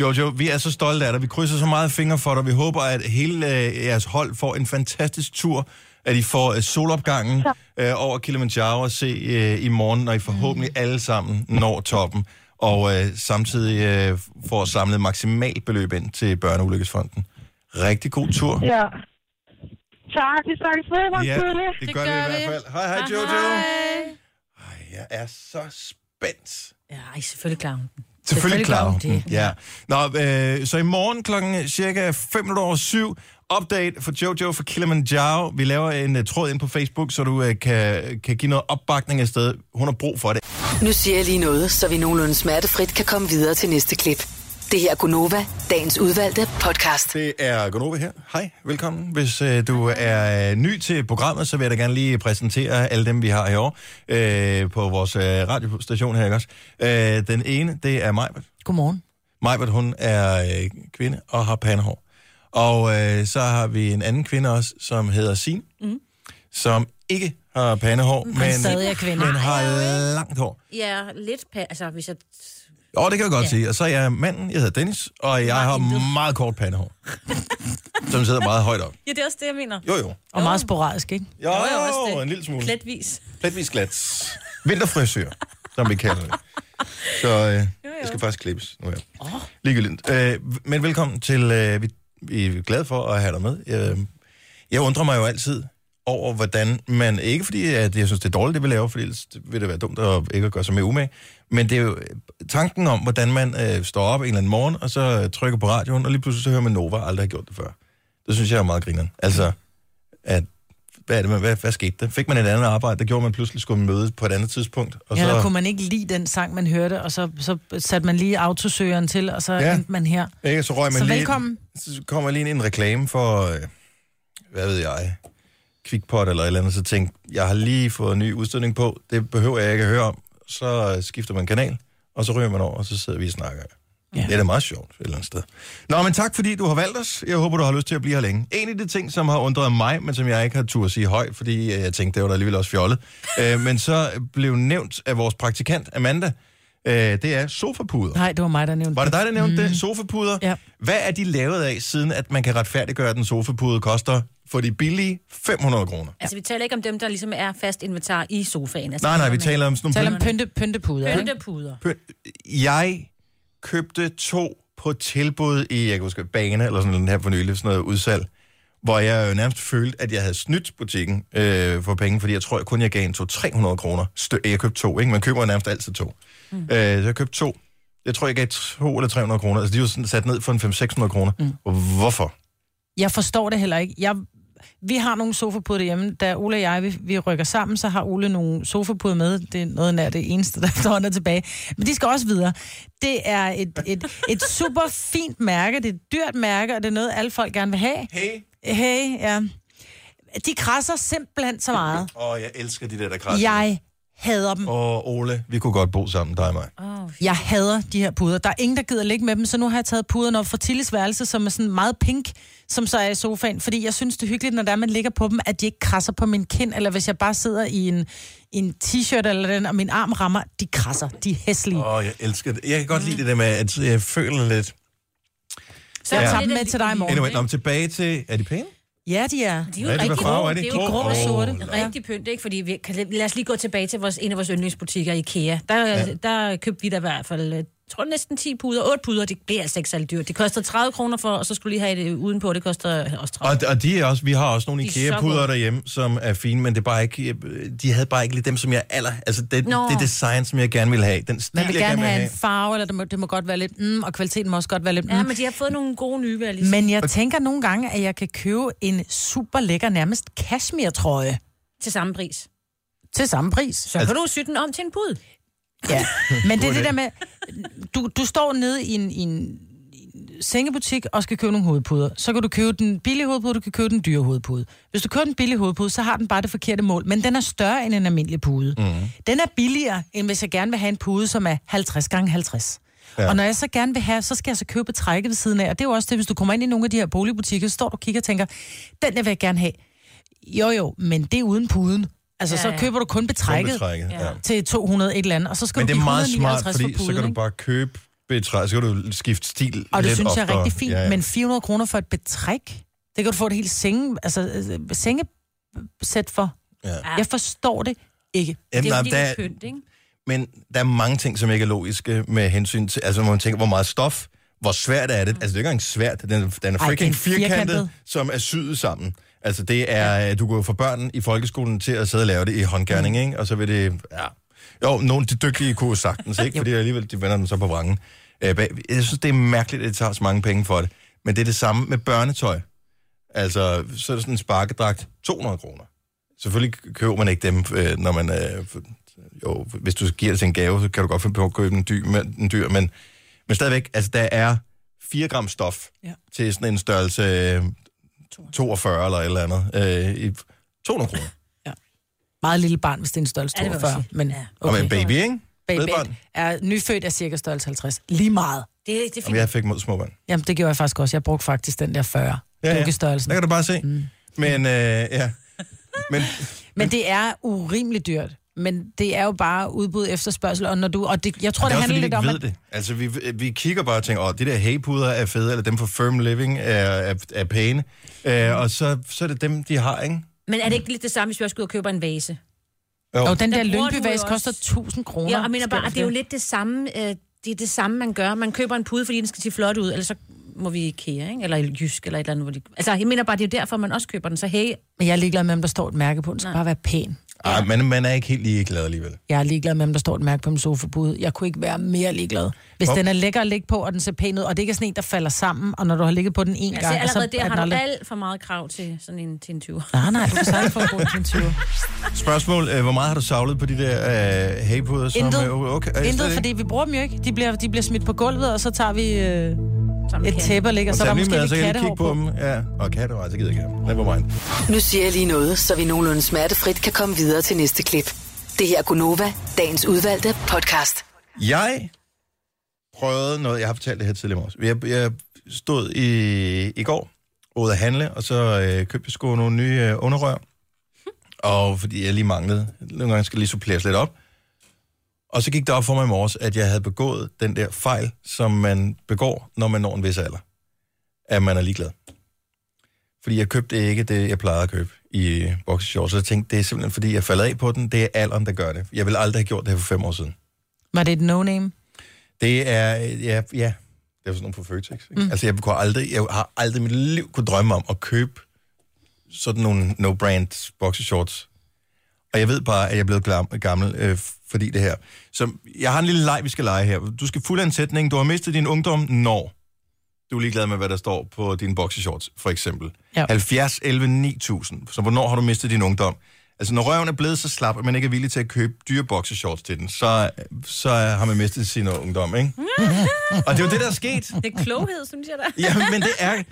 Jojo, vi er så stolte af dig. Vi krydser så meget fingre for dig. Vi håber, at hele øh, jeres hold får en fantastisk tur. At I får øh, solopgangen øh, over Kilimanjaro at se øh, i morgen, når I forhåbentlig alle sammen når toppen. Og øh, samtidig øh, får samlet maksimalt beløb ind til Børneulykkesfonden. Rigtig god tur. Ja. Tak, vi snakkes ved. Ja, Ja. det gør vi i hvert fald. Hej, hej, Jojo. Ej, jeg er så spændt. Ja, ej, selvfølgelig klarer hun den. Selvfølgelig klar. det. Ja. Nå, øh, så i morgen klokken cirka 5 minutter over syv, update for Jojo for Kilimanjaro. Vi laver en uh, tråd ind på Facebook, så du uh, kan, kan give noget opbakning afsted. Hun har brug for det. Nu siger jeg lige noget, så vi nogenlunde smertefrit kan komme videre til næste klip. Det her er Gunova, dagens udvalgte podcast. Det er Gunova her. Hej, velkommen. Hvis øh, du er øh, ny til programmet, så vil jeg da gerne lige præsentere alle dem, vi har i år øh, på vores øh, radiostation her, ikke også? Øh, den ene, det er Majbert. Godmorgen. Majbert, hun er øh, kvinde og har pandehår. Og øh, så har vi en anden kvinde også, som hedder Sin, mm. som ikke har pandehår, men, stadig er kvinde. men har langt hår. Ja, lidt pa- altså hvis jeg... Jo, det kan jeg godt ja. Sige. Og så er jeg manden, jeg hedder Dennis, og jeg har intet. meget kort pandehår. som sidder meget højt op. Ja, det er også det, jeg mener. Jo, jo. Og meget sporadisk, ikke? Jo, Jo, jo, også det. en lille smule. Pletvis. Pletvis glat. Vinterfrisør, som vi kalder det. Så øh, jeg skal faktisk klippes nu her. Oh. Ligegyldigt. Øh, men velkommen til... Øh, vi, vi er glade for at have dig med. Jeg, jeg undrer mig jo altid over, hvordan man... Ikke fordi, at jeg synes, det er dårligt, det vi laver, fordi ellers vil det være dumt at ikke at gøre sig mere umage. Men det er jo tanken om, hvordan man øh, står op en eller anden morgen, og så trykker på radioen, og lige pludselig så hører man Nova, aldrig har gjort det før. Det synes jeg er meget grineren. Altså, at hvad, er det, man- hvad, hvad skete der? Fik man et andet arbejde, der gjorde, man pludselig skulle møde på et andet tidspunkt? Og Ja, så, der kunne man ikke lide den sang, man hørte, og så, så satte man lige autosøgeren til, og så Ja. ja. endte man her. ikke, så røg man Så lige, velkommen. Så kommer lige ind i en reklame for, øh, hvad ved jeg, Quickpot eller et eller andet, så tænkte jeg har lige fået en ny udstødning på, det behøver jeg ikke at høre om. Så øh, skifter man kanal, og så ryger man over, og så sidder vi og snakker. Ja. Det er da meget sjovt et eller andet sted. Nå, men tak fordi du har valgt os. Jeg håber, du har lyst til at blive her længe. En af de ting, som har undret mig, men som jeg ikke har tur at sige højt, fordi øh, jeg tænkte, det var da alligevel også fjollet, øh, men så blev nævnt af vores praktikant, Amanda, øh, det er sofapuder. Nej, det var mig, der nævnte Var det dig, der nævnte mm. det? Sofapuder? Ja. Hvad er de lavet af, siden at man kan retfærdiggøre, at en sofapude koster for de billige 500 kroner? Altså, vi taler ikke om dem, der ligesom er fast inventar i sofaen. Altså, Nej, nej, vi taler om sådan nogle om pynte, pyntepuder, ikke? Pyntepuder. pynt. Jeg købte to på tilbud i, jeg kan huske, Bane eller sådan noget her for nylig, sådan noget udsalg, hvor jeg jo nærmest følte, at jeg havde snydt butikken øh, for penge, fordi jeg tror, jeg kun jeg gav en to 300 kroner. Jeg købte to, ikke? Man køber jo nærmest altid to. Mm. Øh, så jeg købte to. Jeg tror, jeg gav to eller 300 kroner. Altså, de var sådan sat ned for en 500-600 kroner. Mm. Hvorfor? Jeg forstår det heller ikke. Jeg, vi har nogle sofapuder derhjemme. Da Ole og jeg, vi, vi rykker sammen, så har Ole nogle sofapuder med. Det er noget nær det eneste, der efterhånden er tilbage. Men de skal også videre. Det er et, et, et super fint mærke. Det er et dyrt mærke, og det er noget, alle folk gerne vil have. Hey. Hey, ja. De krasser simpelthen så meget. Åh, jeg elsker de der, der krasser. Jeg hader dem. Og Ole, vi kunne godt bo sammen, dig og mig. Oh, Jeg hader de her puder. Der er ingen, der gider ligge med dem, så nu har jeg taget puderne op fra Tilles værelse, som er sådan meget pink, som så er i sofaen, fordi jeg synes, det er hyggeligt, når der man ligger på dem, at de ikke krasser på min kind, eller hvis jeg bare sidder i en, en t-shirt eller den, og min arm rammer, de krasser. De er hæslige. Åh, jeg elsker det. Jeg kan godt lide det der med, at jeg føler lidt... Så jeg Ja. tager dem med til dig i morgen. Anyway, om tilbage til... Er de pæne? Ja, de er. De er jo Hvad er det, rigtig grå. er de? Det er jo Grå og sorte. Ja. Rigtig pynt, ikke? Fordi vi kan, lad os lige gå tilbage til vores, en af vores yndlingsbutikker, IKEA. Der, ja. der købte vi da i hvert fald, jeg tror næsten 10 puder, 8 puder. Det bliver altså ikke særlig dyrt. Det koster 30 kroner for, og så skulle lige have det udenpå. Det koster også 30. Og, og de er også, vi har også nogle er IKEA-puder derhjemme, som er fine, men det er bare ikke, de havde bare ikke lige dem, som jeg aller... Altså, det, Nå. det design, som jeg gerne vil have. Den stil, Man vil jeg gerne vil have have. en farve, eller det må, det må godt være lidt mm, og kvaliteten må også godt være lidt mm. Ja, men de har fået nogle gode nye, vil jeg lige sige. Men jeg tænker nogle gange, at jeg kan købe en super lækker, nærmest cashmere-trøje Til samme pris. til samme pris. Så kan du sy den om til en pud. Ja, men det er det der med, du, du står nede i en, i en sengebutik og skal købe nogle hovedpuder. Så kan du købe den billige hovedpude, du kan købe den dyre hovedpude. Hvis du køber den billige hovedpude, så har den bare det forkerte mål, men den er større end en almindelig pude. Mm. Den er billigere, end hvis jeg gerne vil have en pude, som er 50 gange 50. Ja. Ja. Og når jeg så gerne vil have, så skal jeg så købe trækket ved siden af. Og det er jo også det, hvis du kommer ind i nogle af de her boligbutikker, så står du og kigger og tænker, den der vil jeg gerne have. Jo jo, men det er uden puden. Altså, Ja, så ja. køber du kun betrækket Betrækket, ja. Til 200 et eller andet, og så skal Men du det er meget 159 smart, fordi for puden, så kan du bare købe betræ, så kan du skifte stil Og det lidt synes jeg er rigtig fint, ja, ja. men 400 kroner for et betræk, det kan du få et helt senge, altså, øh, sengesæt for. Ja. Jeg forstår det ikke. Jamen, Det er jo der, er pynt, ikke? men der er mange ting, som ikke er logiske med hensyn til, altså hvor man tænker, hvor meget stof, hvor svært er det? Altså det er ikke engang svært, den, den er Ej, det er freaking firkantet, firkantet. som er syet sammen. Altså det er, du går for børn i folkeskolen til at sidde og lave det i håndgærning, Mm. ikke? Og så vil det, ja. Jo, nogle af de dygtige kunne sagtens, ikke? Fordi alligevel, de vender den så på vrangen. Øh, Jeg synes, det er mærkeligt, at det tager så mange penge for det. Men det er det samme med børnetøj. Altså, så er det sådan en sparkedragt, 200 kroner. Selvfølgelig køber man ikke dem, øh, når man... Øh, jo, hvis du giver det til en gave, så kan du godt finde på at købe en dyr, men, en dyr men, men stadigvæk, altså der er 4 gram stof ja. Ja. til sådan en størrelse 42 eller et eller andet. Øh, i 200 kroner. Meget lille barn, hvis det er en størrelse Ja, det 42. Men Ja. Okay. Og med en baby, ikke? Baby er nyfødt er cirka størrelse 50. Lige meget. Det, det er Om fint. jeg fik mod små børn. Jamen, det gjorde jeg faktisk også. Jeg brugte faktisk den der 40. Ja, ja. Der kan du bare se. Mm. Men, øh, ja. Men, Men det er urimeligt dyrt. Men det er jo bare udbud efterspørgsel, og når du... Og det, jeg tror, det det, er også, handler vi lidt om, ved at... det. Altså, vi, vi kigger bare og tænker, åh, de der haypuder er fede, eller dem fra Firm Living er, er, er pæne. Øh, og så, så er det dem, de har, ikke? Men er det ikke lidt det samme, hvis vi også går ud og køber en vase? Jo. Og den Der der lyngbyvase koster også- 1000 kroner. Ja, og mener bare, Skal at det er jo lidt det samme, øh, det er det samme, man gør. Man køber en pude, fordi den skal se flot ud, eller så må vi i IKEA, ikke? eller i Jysk, eller et eller andet. Hvor de... Altså, jeg mener bare, det er jo derfor, man også køber den. Så hey, Men jeg er ligeglad med, om der står et mærke på. Den skal Nej. bare være pæn. Ej, men man er ikke helt ligeglad alligevel. Jeg er ligeglad med, om der står et mærke på min sofapude. Jeg kunne ikke være mere ligeglad. Hvis Hvor- den er lækker at ligge på, og den ser pæn ud, og det ikke er sådan en, der falder sammen, og når du har ligget på den en altså, gang, allerede så der er har den du aldrig... alt for meget krav til sådan en, til en 20. Nej, nej, du kan sagtens få en god til en 20. Spørgsmål, øh, hvor meget har du savlet på de der øh, haypuder? Som, Intet. øh, okay, er det Intet, fordi vi bruger dem jo ikke. De bliver, de bliver smidt på gulvet, og så tager vi øh, et tæppe og ligger, Og så er der tag måske med, lidt så kan jeg lige kattehår kigge på på. dem. Ja, og katte, så gider jeg ikke. Never mind. Nu siger jeg lige noget, så vi nogenlunde smertefrit kan komme videre til næste klip. Det her er Gunova, dagens udvalgte podcast. Jeg prøvet noget, jeg har fortalt det her tidligere også. Jeg, jeg stod i, i går ude at handle, og så øh, købte jeg sgu nogle nye øh, underrør. Og fordi jeg lige manglede, nogle gange skal jeg lige suppleres lidt op. Og så gik det op for mig i morges, at jeg havde begået den der fejl, som man begår, når man når en vis alder. At man er ligeglad. Fordi jeg købte ikke det, jeg plejede at købe i boxershorts. Så jeg tænkte, det er simpelthen fordi, jeg falder af på den. Det er alderen, der gør det. Jeg ville aldrig have gjort det her for fem år siden. Var det et no-name? Det er, ja, ja. Det er sådan nogle fra Føtex. Ikke? Mm. Altså, jeg, kunne aldrig, jeg har aldrig i mit liv kunne drømme om at købe sådan nogle no-brand boxershorts. Og jeg ved bare, at jeg er blevet glam- gammel, øh, fordi det her. Så jeg har en lille leg, vi skal lege her. Du skal fulde en sætning. Du har mistet din ungdom, når du er ligeglad med, hvad der står på dine boxershorts, for eksempel. Ja. 70, 11, 9000. Så hvornår har du mistet din ungdom? Altså, når røven er blevet så slap, at man ikke er villig til at købe dyre boxershorts til den, så, så har man mistet sin ungdom, ikke? Og det er jo det, der er sket. Det er kloghed, synes jeg da. Ja, men det er...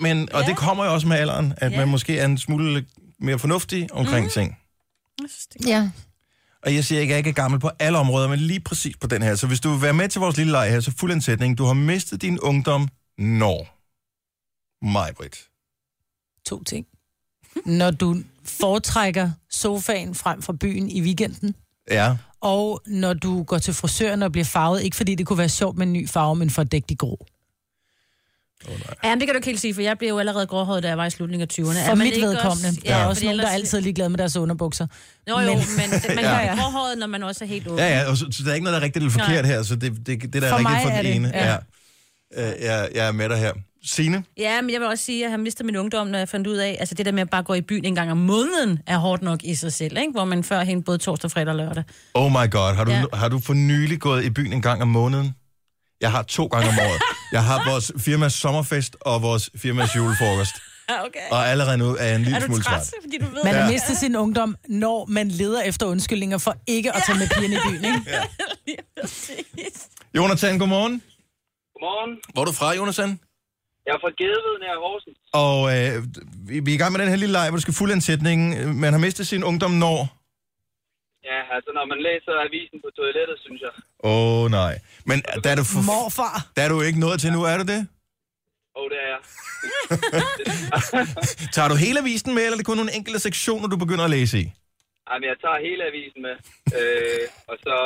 Men, og det kommer jo også med alderen, at Ja. man måske er en smule mere fornuftig omkring mm. ting. Jeg synes, det er Ja. Og jeg siger ikke, at jeg ikke er gammel på alle områder, men lige præcis på den her. Så hvis du vil være med til vores lille leg her, så fuld en sætning. Du har mistet din ungdom, når? Mig, Britt. To ting. Når du foretrækker sofaen frem fra byen i weekenden, Ja. og når du går til frisøren og bliver farvet, ikke fordi det kunne være sjovt med en ny farve, men for at dække de grå. Ja, men det kan du ikke helt sige, for jeg blev jo allerede gråhåret, da jeg var i slutningen af 20'erne. For mit vedkommende. Der er også nogen, der er ellers- altid ligeglade med deres underbukser. Nå jo, men, men man kan Ja. ja. blive gråhåret, når man også er helt åben. Ja, ja, og så, så der er ikke noget, der er rigtigt eller forkert her, så det, det, det der er For rigtigt mig for er den det, ene. ja. Ja. Øh, jeg, jeg er med dig her. Signe? Ja, men jeg vil også sige, at jeg har mistet min ungdom, når jeg fandt ud af, altså det der med at bare gå i byen en gang om måneden, er hårdt nok i sig selv, ikke? Hvor man før hen både torsdag, fredag og lørdag. Oh my god, har du, ja. Ja. har du for nylig gået i byen en gang om måneden? Jeg har to gange om året. Jeg har vores firmas sommerfest og vores firmas julefrokost. Ja, okay. Og allerede nu er jeg en lille Er du smule træt. træt, fordi du ved... Man Ja. har mistet sin ungdom, når man leder efter undskyldninger for ikke at tage med pigerne i byen, ikke? Jonathan, godmorgen. Godmorgen. Hvor er du fra, Jonathan? Jeg er fra Gedved nær Horsens. Og øh, vi, vi er i gang med den her lille leg, hvor du skal fulde en sætning. Man har mistet sin ungdom når? Ja, altså når man læser avisen på toilettet, synes jeg. Åh oh, nej. Men der er, du for, Morfar. der er du ikke nået til nu, er du det? Åh, oh, det er jeg. Tager du hele avisen med, eller er det kun nogle enkelte sektioner, du begynder at læse i? Jamen, jeg tager hele avisen med. Øh, og så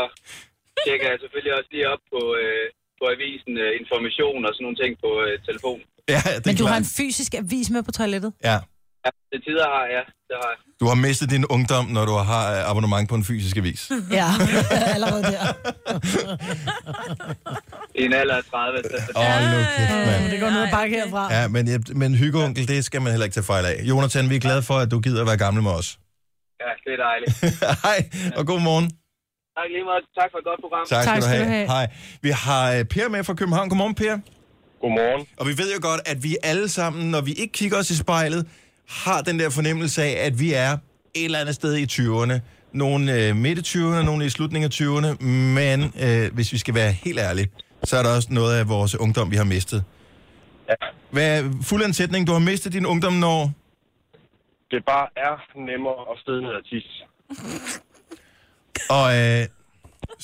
tjekker jeg selvfølgelig også lige op på, øh, på avisen, øh, information og sådan nogle ting på øh, telefonen. Ja, det er Men du klart. har en fysisk avis med på toilettet? Ja. Ja, til tider har jeg, det har jeg. Du har mistet din ungdom, når du har øh, abonnement på en fysisk avis. Ja, allerede der. I en alder af 30. Så, Åh, oh, kæft, mand. Det går ned og bakke herfra. Ja, men, jeg- men hyggeonkel, det skal man heller ikke tage fejl af. Jonathan, vi er glade for, at du gider at være gammel med os. ja, det er dejligt. Hej, og god morgen. Tak lige meget. Tak for et godt program. Tak, Tak skal, skal du du have. have. Hej. Vi har øh, Per med fra København. Godmorgen, Per. Godmorgen. Og vi ved jo godt, at vi alle sammen, når vi ikke kigger os i spejlet, har den der fornemmelse af, at vi er et eller andet sted i 20'erne. Nogle øh, midt i 20'erne, nogle i slutningen af 20'erne. Men øh, hvis vi skal være helt ærlige, så er der også noget af vores ungdom, vi har mistet. Ja. Hvad er fuldansætning? Du har mistet din ungdom når... Det bare er nemmere at sidde ned og tisse. Og øh,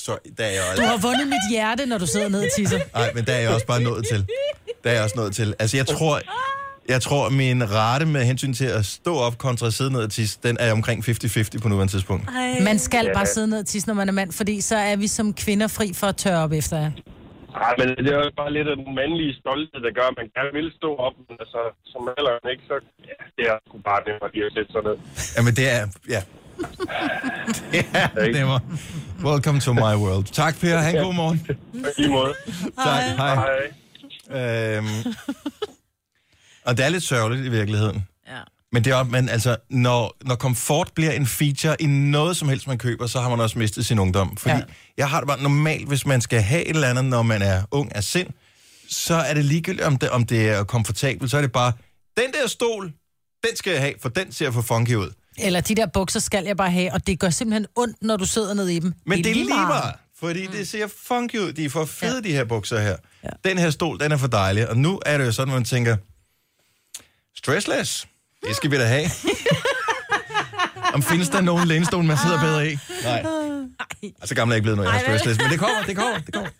så der er jeg Du også... har vundet mit hjerte, når du sidder ned og tisser. Nej, men der er jeg også bare nået til. Der er jeg også nået til. Altså, jeg tror, jeg tror, min rate med hensyn til at stå op kontra sidde ned og tisse, den er omkring 50-50 på nuværende tidspunkt. Ej. Man skal Ja. bare sidde ned og tisse, når man er mand, fordi så er vi som kvinder fri for at tørre op efter jer. Nej, men det er jo bare lidt af den mandlige stolthed, der gør, at man gerne vil stå op, men altså, som alderen ikke, så ja, det er sgu bare nemmere lige at sætte sig ned. Jamen, det er... Ja. Det er nemmere. Welcome to my world. Tak, Per. Ha' en god morgen. Lige måde. Tak. Hej. Hej. Øhm, og det er lidt sørgeligt i virkeligheden. Ja. Men det er, men altså, når, når komfort bliver en feature i noget som helst, man køber, så har man også mistet sin ungdom. Fordi. Ja. jeg har det bare normalt, hvis man skal have et eller andet, når man er ung af sind, så er det ligegyldigt, om det, om det er komfortabelt. Så er det bare, den der stol, den skal jeg have, for den ser for funky ud. Eller de der bukser skal jeg bare have, og det gør simpelthen ondt, når du sidder ned i dem. Men det er lige meget, fordi mm. det ser funky ud. De er for fede, ja. De her bukser her. Ja. Den her stol, den er for dejlig. Og nu er det jo sådan, at man tænker, stressless, det skal vi da have. Om findes der nogen lænestol, man sidder bedre i? Nej. Altså gammel er jeg ikke blevet, når jeg er stressless. Men det kommer, det kommer, det kommer.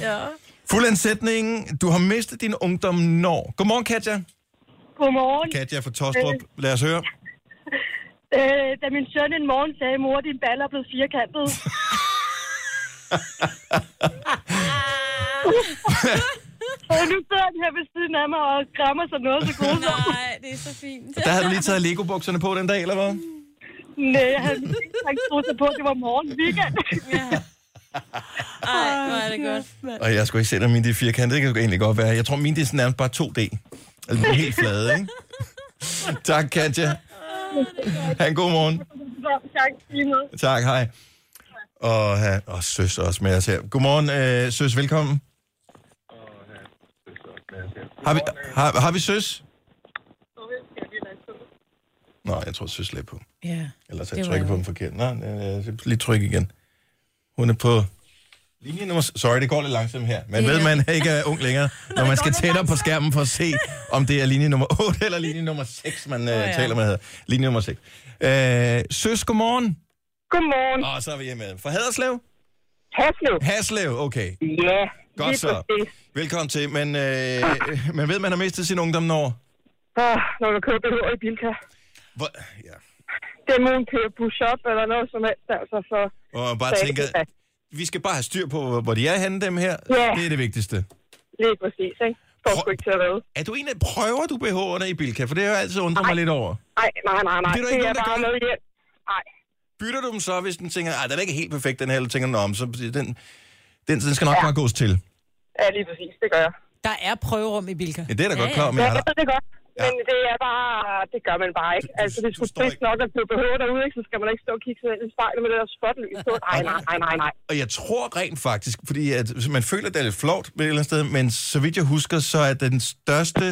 Ja. Fuldansætning. Du har mistet din ungdom når. Godmorgen, Katja. Godmorgen. Katja fra Tostrup. Lad os høre. Øh, da min søn en morgen sagde, mor, din baller er blevet firkantet. og nu sidder han her ved siden af mig og krammer sig noget så godt. Nej, det er så fint. Der havde du lige taget Lego-bukserne på den dag, eller hvad? Nej, jeg havde ikke troet sig på, at det var morgen weekend. Ja. Ej, hvor er det godt. Og jeg skulle ikke se, at mine de er firkantede. Det kan egentlig godt være. Jeg tror, mine de er sådan nærmest bare 2D. Altså, de er helt flade, ikke? tak, Katja. Ha' en god morgen. tak. Tak, hej. Og, ha, og søs også med os her. Godmorgen, øh, søs, velkommen. Har vi, har, har vi søs? Nå, jeg tror, søs lagde på. Ja. Ellers har Det jeg var trykket på den forkert. Nå, øh, lige tryk igen. Hun er på linje nummer... Sorry, det går lidt langsomt her. Men Ja. ved man ikke er ung længere, når man skal tættere på skærmen for at se, om det er linje nummer 8 eller linje nummer 6, man øh, ja. taler med. Her. Linje nummer 6. Øh, søs, godmorgen. Godmorgen. Og så er vi hjemme. Fra Haderslev? Haslev. Haslev, okay. Ja, Godt lige så. præcis. Velkommen til. Men øh, man ved, man har mistet sin ungdom når... Ah, når du køber BH i Bilka. Hvor, ja. Det må hun købe push-up eller noget som helst, altså for... Og man bare så tænker, vi skal bare have styr på, hvor- de er henne, dem her. Ja. Det er det vigtigste. Lige præcis, ikke? For Prøv- ikke til at. Er du en af, prøver du BH'erne i Bilka? For det har jeg altid undret mig lidt over. Nej, nej, nej, nej. Det er der Det ikke er nogen, der bare gør. noget hjem. Nej. Bytter du dem så, hvis den tænker, at den er ikke helt perfekt, den her, eller tænker, men så den, den, den skal nok Ja. bare gås til. Ja, lige præcis. Det gør jeg. Der er prøverum i Bilka. Ja, det er da Ja, godt ja. klar, men Ja, jeg jeg har, ved det godt. Ja. Men det er bare... Det gør man bare ikke. Du- Altså, det skulle trist ikke- nok at købe BH derude, ikke? Så skal man ikke stå og kigge sig i spejlet med det der spotlys. Nej, nej, nej, nej, nej. og jeg tror rent faktisk, fordi at man føler, at det er lidt flot et eller andet sted, men så vidt jeg husker, så er den største,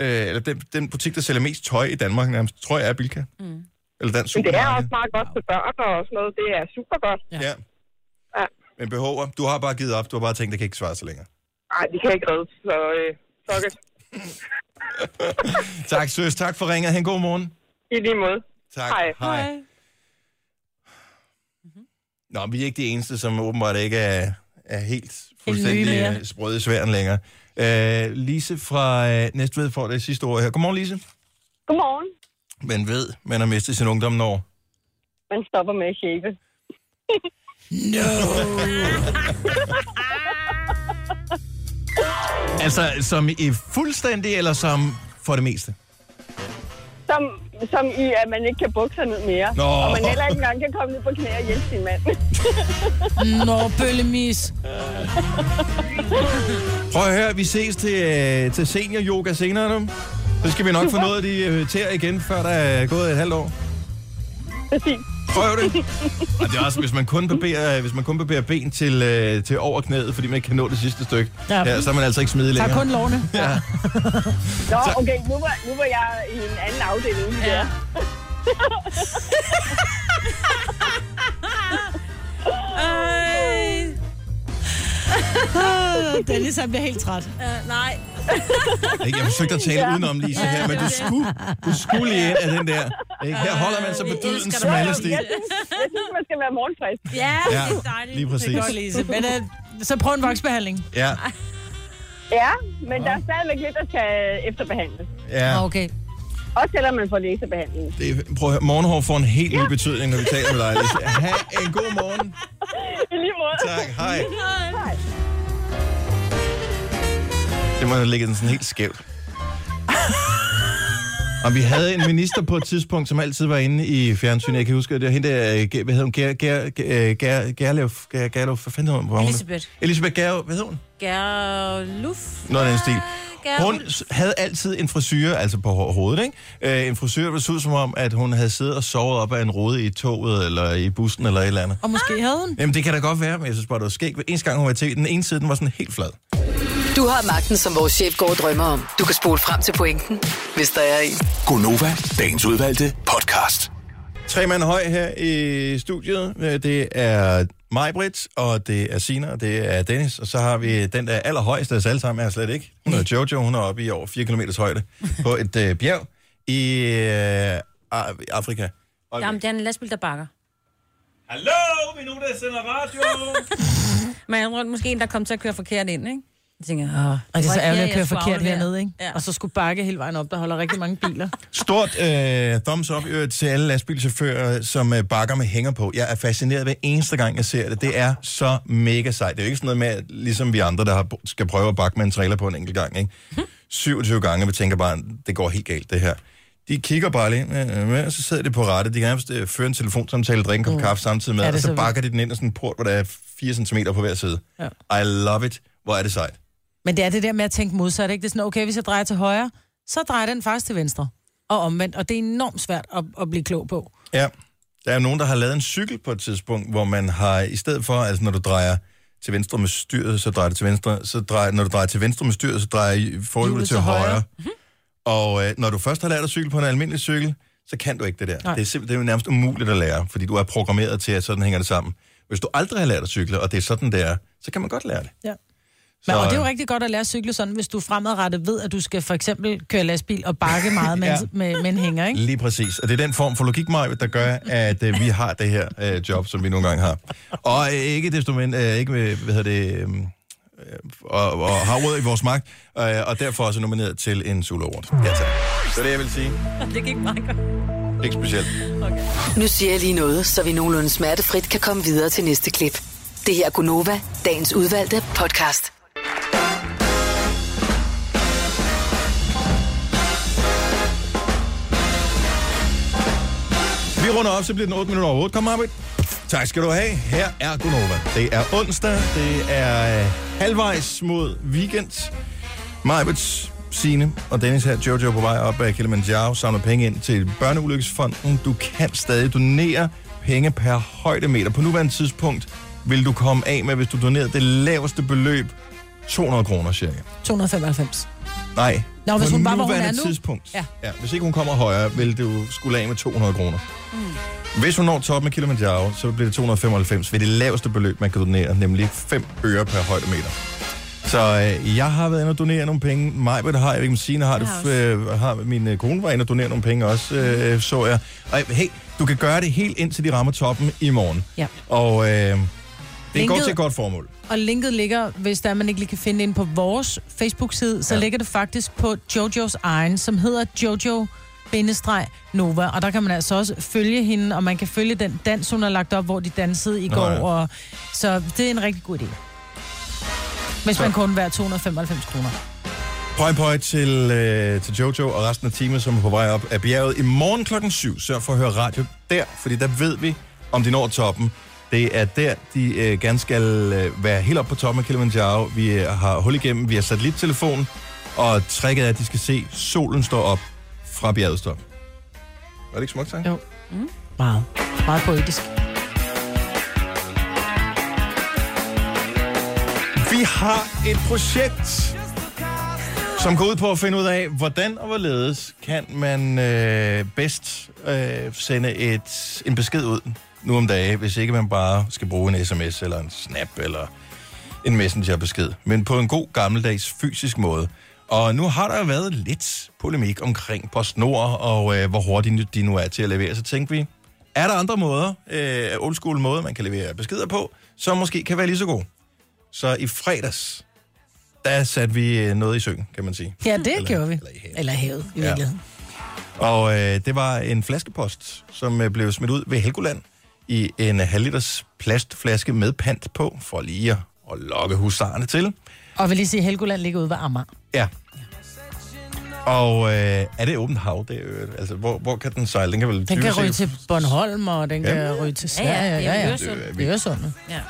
øh, eller den, den butik, der sælger mest tøj i Danmark, nærmest, tror jeg er Bilka. Mm. Eller dansk Men det er også meget godt til børn og sådan noget. Det er super godt. Ja. Ja. Men BH'er, du har bare givet op, du har bare tænkt, det kan ikke svare sig længere. Nej, de kan ikke redde. Så øh, fuck it. Tak, søs. Tak for ringet. Ha' en god morgen. I lige måde. Tak. Hej. Hej. Nå, vi er ikke de eneste, som åbenbart ikke er, er helt fuldstændig øh, sprøde i sværen længere. Uh, Lise fra uh, Næstved får det sidste ord her. Godmorgen, Lise. Godmorgen. Men ved, man har mistet sin ungdom når. Man stopper med at shape. Altså, som i fuldstændig, eller som for det meste? Som, som i, at man ikke kan bukke sig ned mere. Nå. Og man heller ikke engang kan komme ned på knæ og hjælpe sin mand. Nå, bøllemis. Prøv at høre, vi ses til, øh, til senior yoga senere nu. Så skal vi nok få noget af de øh, tæer igen, før der er gået et halvt år. Præcis. Prøv det. Og det er også, hvis man kun barberer, hvis man kun barberer ben til, øh, til over knæet, fordi man ikke kan nå det sidste stykke, ja. Ja. Så er man altså ikke smidig Tag længere. kun lårene. Ja. Nå, okay, nu var, nu var jeg i en anden afdeling. Ja. Ej. Dennis, han bliver helt træt. Uh, nej. Ikke? Jeg forsøgte at tale udenom lige så her, men du skulle, du skulle lige ind af den der. Ikke? Her holder man sig på dig. smalle sti. Jeg synes, man skal være morgenfrisk. Ja, Ja, det er dejligt. lige præcis. Godt, Lise. Men uh, så prøv en voksbehandling. Ja, Ja, men der er stadigvæk lidt, der skal efterbehandles. ja. Okay. Også selvom man får læsebehandling. Det, prøv at høre, morgenhår får en helt ny betydning, når vi taler med dig, Lise. Ha' en god morgen. I lige måde. Tak, hej. Det må have ligget sådan helt skævt. Og vi havde en minister på et tidspunkt, som altid var inde i fjernsynet. Jeg kan huske, det var hende der, øh, hvad hed hun? Ger, Ger, Ger, Ger, Gerlev, Ger, Gerlev, hvad fanden hed hun? Elisabeth. Elisabeth Gerlev, hvad hed hun? Gerluf. Noget af den stil. Hun havde altid en frisyr, altså på ho- hovedet, ikke? Øh, en frisyr, der så ud som om, at hun havde siddet og sovet op af en rode i toget, eller i bussen, eller et eller andet. Og måske havde hun. Jamen, det kan da godt være, men jeg synes bare, det var skægt. Eneste gang, hun var tv, den ene side, den var sådan helt flad. Du har magten, som vores chef går og drømmer om. Du kan spole frem til pointen, hvis der er en. Gonova, dagens udvalgte podcast. Tre mand høj her i studiet. Øh, Det er mig, Britt, og det er Sina, og det er Dennis. Og så har vi den, der er allerhøjeste af os alle sammen, er slet ikke. Hun er Jojo, hun er oppe i over 4 km højde på et øh, bjerg i øh, Af- Afrika. Og Jamen, det er en lastbil, der bakker. Hallo, vi er nogen, der sender radio. Men jeg tror, måske en, der kom til at køre forkert ind, ikke? Jeg tænker, åh, Og det er så ærgerligt her, at køre skulle forkert hernede, ikke? Ja. Og så skulle bakke hele vejen op, der holder rigtig mange biler. Stort øh, thumbs up i øvrigt til alle lastbilchauffører, som øh, bakker med hænger på. Jeg er fascineret hver eneste gang, jeg ser det. Det er så mega sejt. Det er jo ikke sådan noget med, at ligesom vi andre, der har, skal prøve at bakke med en trailer på en enkelt gang. Ikke? 27 gange, vi tænker bare, det går helt galt, det her. De kigger bare lige, øh, øh, og så sidder de på rette. De kan nærmest øh, føre en telefonsamtale, drikke en kop kaffe samtidig med, Ja, og så så bakker de den ind i sådan en port, hvor der er 4 cm på hver side. Ja. I love it. Hvor er det sejt. Men det er det der med at tænke modsat, ikke? Det er sådan, okay, hvis jeg drejer til højre, så drejer den faktisk til venstre. Og omvendt, og det er enormt svært at, at blive klog på. Ja. Der er jo nogen, der har lavet en cykel på et tidspunkt, hvor man har, i stedet for, altså når du drejer til venstre med styret, så drejer du til venstre, så drejer, når du drejer til venstre med styret, så drejer forhjulet Hjulet til, til højre. højre. Og øh, når du først har lært at cykle på en almindelig cykel, så kan du ikke det der. Nej. Det er simpelthen det er jo nærmest umuligt at lære, fordi du er programmeret til, at sådan hænger det sammen. Hvis du aldrig har lært at cykle, og det er sådan, det er, så kan man godt lære det. Ja. Så, Men, og det er jo rigtig godt at lære at cykle sådan, hvis du fremadrettet ved, at du skal for eksempel køre lastbil og bakke meget med, Ja. med, med en hænger, ikke? Lige præcis. Og det er den form for logik, Maja, der gør, at øh, vi har det her øh, job, som vi nogle gange har. Og øh, ikke desto mindre, øh, ikke med, hvad hedder det, øh, øh, og, og har råd i vores magt, øh, og derfor også nomineret til en Zulu Award. Ja, tak. Så det jeg vil sige. Det gik meget godt. Ikke specielt. Nu siger jeg lige noget, så vi nogenlunde smertefrit kan komme videre til næste klip. Det her er Gunova, dagens udvalgte podcast. Vi runder op, så bliver den 8 minutter over 8. Kom, Marbet. Tak skal du have. Her er Gunova. Det er onsdag. Det er øh, halvvejs mod weekend. Majbets, Signe og Dennis her, Jojo på vej op af Kilimanjaro, samler penge ind til Børneulykkesfonden. Du kan stadig donere penge per højdemeter. På nuværende tidspunkt vil du komme af med, hvis du donerer det laveste beløb, 200 kroner cirka. 295. Nej, Nå, hvis på hun var, hvor hun er nu. tidspunkt. Ja. Ja, hvis ikke hun kommer højere, vil du skulle af med 200 kroner. Mm. Hvis hun når toppen af Kilimanjaro, så bliver det 295 ved det laveste beløb, man kan donere, nemlig 5 øre per højdemeter. Så øh, jeg har været inde og donere nogle penge. Majbert har, jeg ikke Signe har det. Øh, har, min øh, kone var inde og donere nogle penge også, øh, så jeg. Og hey, du kan gøre det helt indtil de rammer toppen i morgen. Ja. Og øh, det går Linket- til et godt formål. Og linket ligger, hvis der man ikke lige kan finde ind på vores Facebook-side, så Ja. ligger det faktisk på Jojos egen, som hedder Jojo Nova, og der kan man altså også følge hende, og man kan følge den dans, hun har lagt op, hvor de dansede i Nå går, ja. og, så det er en rigtig god idé. Hvis Så- man kun vil 295 kroner. Pøj pøj til, øh, til Jojo og resten af teamet, som er på vej op af bjerget. I morgen klokken 7, sørg for at høre radio der, fordi der ved vi, om de når toppen. Det er der, de øh, gerne skal øh, være helt op på toppen af Kilimanjaro. Vi øh, har hul igennem, vi har satellittelefon, og tricket er, at de skal se solen stå op fra bjergets top. Var det ikke smukt, sagt? Jo. Meget. Meget poetisk. Vi har et projekt, som går ud på at finde ud af, hvordan og hvorledes kan man øh, bedst øh, sende et, en besked ud nu om dagen, hvis ikke man bare skal bruge en sms eller en snap eller en messengerbesked, men på en god gammeldags fysisk måde. Og nu har der jo været lidt polemik omkring PostNord og øh, hvor hurtigt de nu er til at levere. Så tænkte vi, er der andre måder, øh, old school måder, man kan levere beskeder på, som måske kan være lige så gode? Så i fredags, der satte vi øh, noget i søen, kan man sige. Ja, det Eller- gjorde vi. eller i havet. Eller havet, i Ja. virkeligheden. Og øh, det var en flaskepost, som øh, blev smidt ud ved Helgoland i en halv liters plastflaske med pant på, for lige at, lokke husarerne til. Og vil lige sige, at Helgoland ligger ude ved Amager. Ja. Og øh, er det åbent hav? Det, er altså, hvor, hvor kan den sejle? Den kan vel Den kan ryge til Bornholm, og den Ja. kan ryge til Ja, ja, Sverige. det er Ja, ja. Er Det er Øresund. Ja.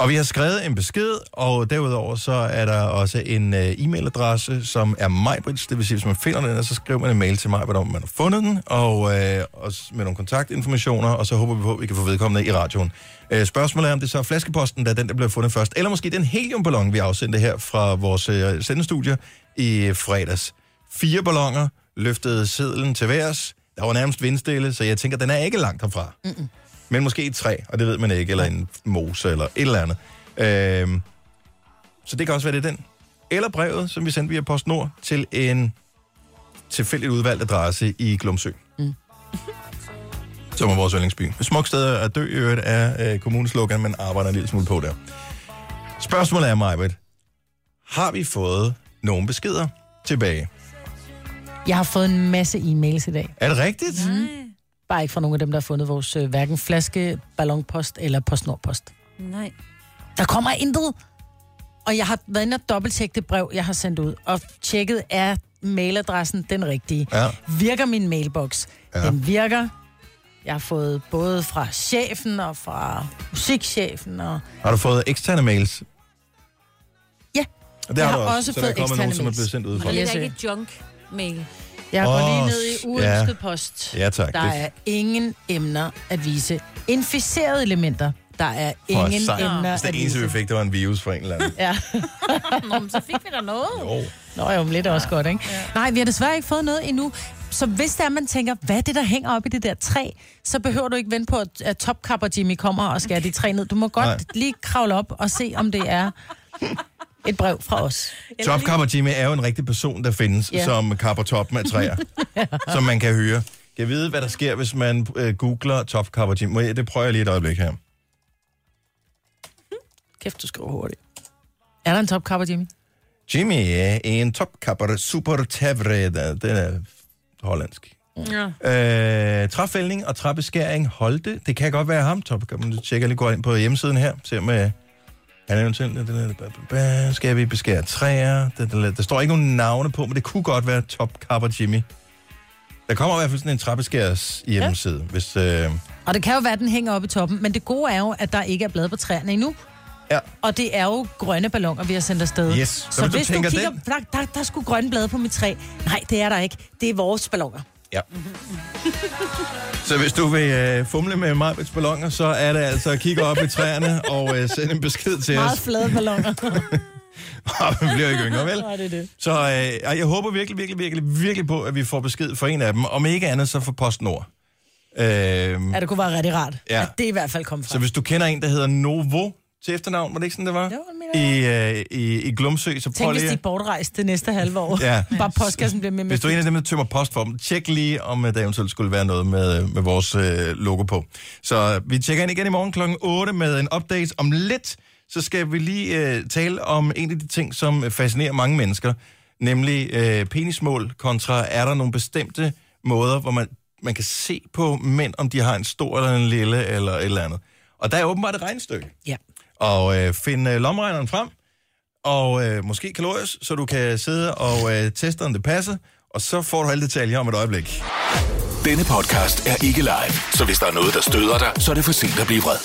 Og vi har skrevet en besked, og derudover så er der også en uh, e-mailadresse, som er Majbrits. Det vil sige, hvis man finder den, så skriver man en mail til mig, hvordan man har fundet den, og øh, uh, også med nogle kontaktinformationer, og så håber vi på, at vi kan få vedkommende i radioen. Uh, spørgsmålet er, om det så er flaskeposten, der er den, der bliver fundet først, eller måske den heliumballon, vi afsendte her fra vores uh, sendestudie i fredags. Fire ballonger løftede sedlen til værs. Der var nærmest vindstille, så jeg tænker, den er ikke langt herfra. Mm-mm. Men måske et træ, og det ved man ikke, eller en mose, eller et eller andet. Øhm, så det kan også være det er den. Eller brevet, som vi sendte via PostNord til en tilfældigt udvalgt adresse i Glumsø. Mm. Som er vores yndlingsby. Et smukt sted at dø i øvrigt er øh, kommuneslogan, men arbejder en lille smule på der. Spørgsmålet er, Majbet, har vi fået nogle beskeder tilbage? Jeg har fået en masse e-mails i dag. Er det rigtigt? Mm. Bare ikke fra nogen af dem, der har fundet vores øh, hverken flaske, ballonpost eller postnordpost. Nej. Der kommer intet. Og jeg har været inde og dobbelttjekket det brev, jeg har sendt ud. Og tjekket, er mailadressen den rigtige? Ja. Virker min mailbox? Ja. Den virker. Jeg har fået både fra chefen og fra musikchefen. Og... Har du fået eksterne mails? Ja, Og det Jeg har har du også, også så der er fået kommet nogen, eksterne som er mails. blevet sendt ud Og fra. det Yes, er ikke sir. et junk-mail. Jeg går Åh, lige ned i uønsket ja. post. Ja, tak. Der er ingen emner at vise. Inficerede elementer. Der er For ingen sejt. emner Hvis at det eneste, vi vise. fik, det var en virus fra en eller anden. Ja. Nå, men så fik vi da noget. Jo. Nå jo, men lidt er også godt, ikke? Ja. Nej, vi har desværre ikke fået noget endnu. Så hvis der man tænker, hvad er det, der hænger op i det der træ, så behøver du ikke vente på, at- at Topkapper Jimmy kommer og skærer de træ ned. Du må godt. Nej. lige kravle op og se, om det er et brev fra os. Topkapper Jimmy er jo en rigtig person, der findes, Ja. som kapper toppen af træer, som man kan høre. Kan jeg vide, hvad der sker, hvis man øh, googler Topkapper Jimmy? Det prøver jeg lige et øjeblik her. Kæft, du skriver hurtigt. Er der en Topkapper Jimmy? Jimmy er en topkapper super tævre. Den er hollandsk. Ja. Øh, træfældning og træbeskæring Holte. Det kan godt være ham, topkapper. Nu tjekker jeg lige går ind på hjemmesiden her. Se om øh, han er eventuelt... Skal vi beskære træer? Der, står ikke nogen navne på, men det kunne godt være topkapper Jimmy. Der kommer i hvert fald sådan en træbeskæres hjemmeside, ja. hvis... Øh, Og det kan jo være, at den hænger oppe i toppen, men det gode er jo, at der ikke er blade på træerne endnu. Ja. Og det er jo grønne balloner, vi har sendt afsted. Yes. Så, Så hvis du du, kigger, den- der, der, der skulle grønne blade på mit træ. Nej, det er der ikke. Det er vores balloner. Ja. Så hvis du vil øh, fumle med Majbrits balloner, så er det altså at kigge op i træerne og øh, sende en besked til Meget os. flade balloner. Vi bliver ikke yngre, vel? Nej, det er det. Så øh, jeg håber virkelig, virkelig, virkelig, virkelig på, at vi får besked for en af dem. Om ikke andet, så for PostNord. Øh, Ja, det kunne være rigtig rart. Ja. At det i hvert fald kom fra. så hvis du kender en, der hedder Novo til efternavn, var det ikke sådan, det var? Jo, I, øh, i, I Glumsø, så prøv Tænk, hvis de lige... er bortrejst det næste halve år. Ja. Bare postkassen bliver med med Hvis du er en af dem, der tømmer post for dem, tjek lige, om øh, der eventuelt skulle være noget med, med vores øh, logo på. Så vi tjekker ind igen i morgen kl. 8 med en update. Om lidt, så skal vi lige øh, tale om en af de ting, som fascinerer mange mennesker, nemlig øh, penismål kontra, er der nogle bestemte måder, hvor man, man kan se på mænd, om de har en stor eller en lille eller et eller andet. Og der er åbenbart et regnestykke. Ja. Og øh, find øh, lommeregneren frem, og øh, måske kalorier, så du kan sidde og øh, teste, om det passer, og så får du alle detaljer om et øjeblik. Denne podcast er ikke live, så hvis der er noget, der støder dig, så er det for sent at blive vred.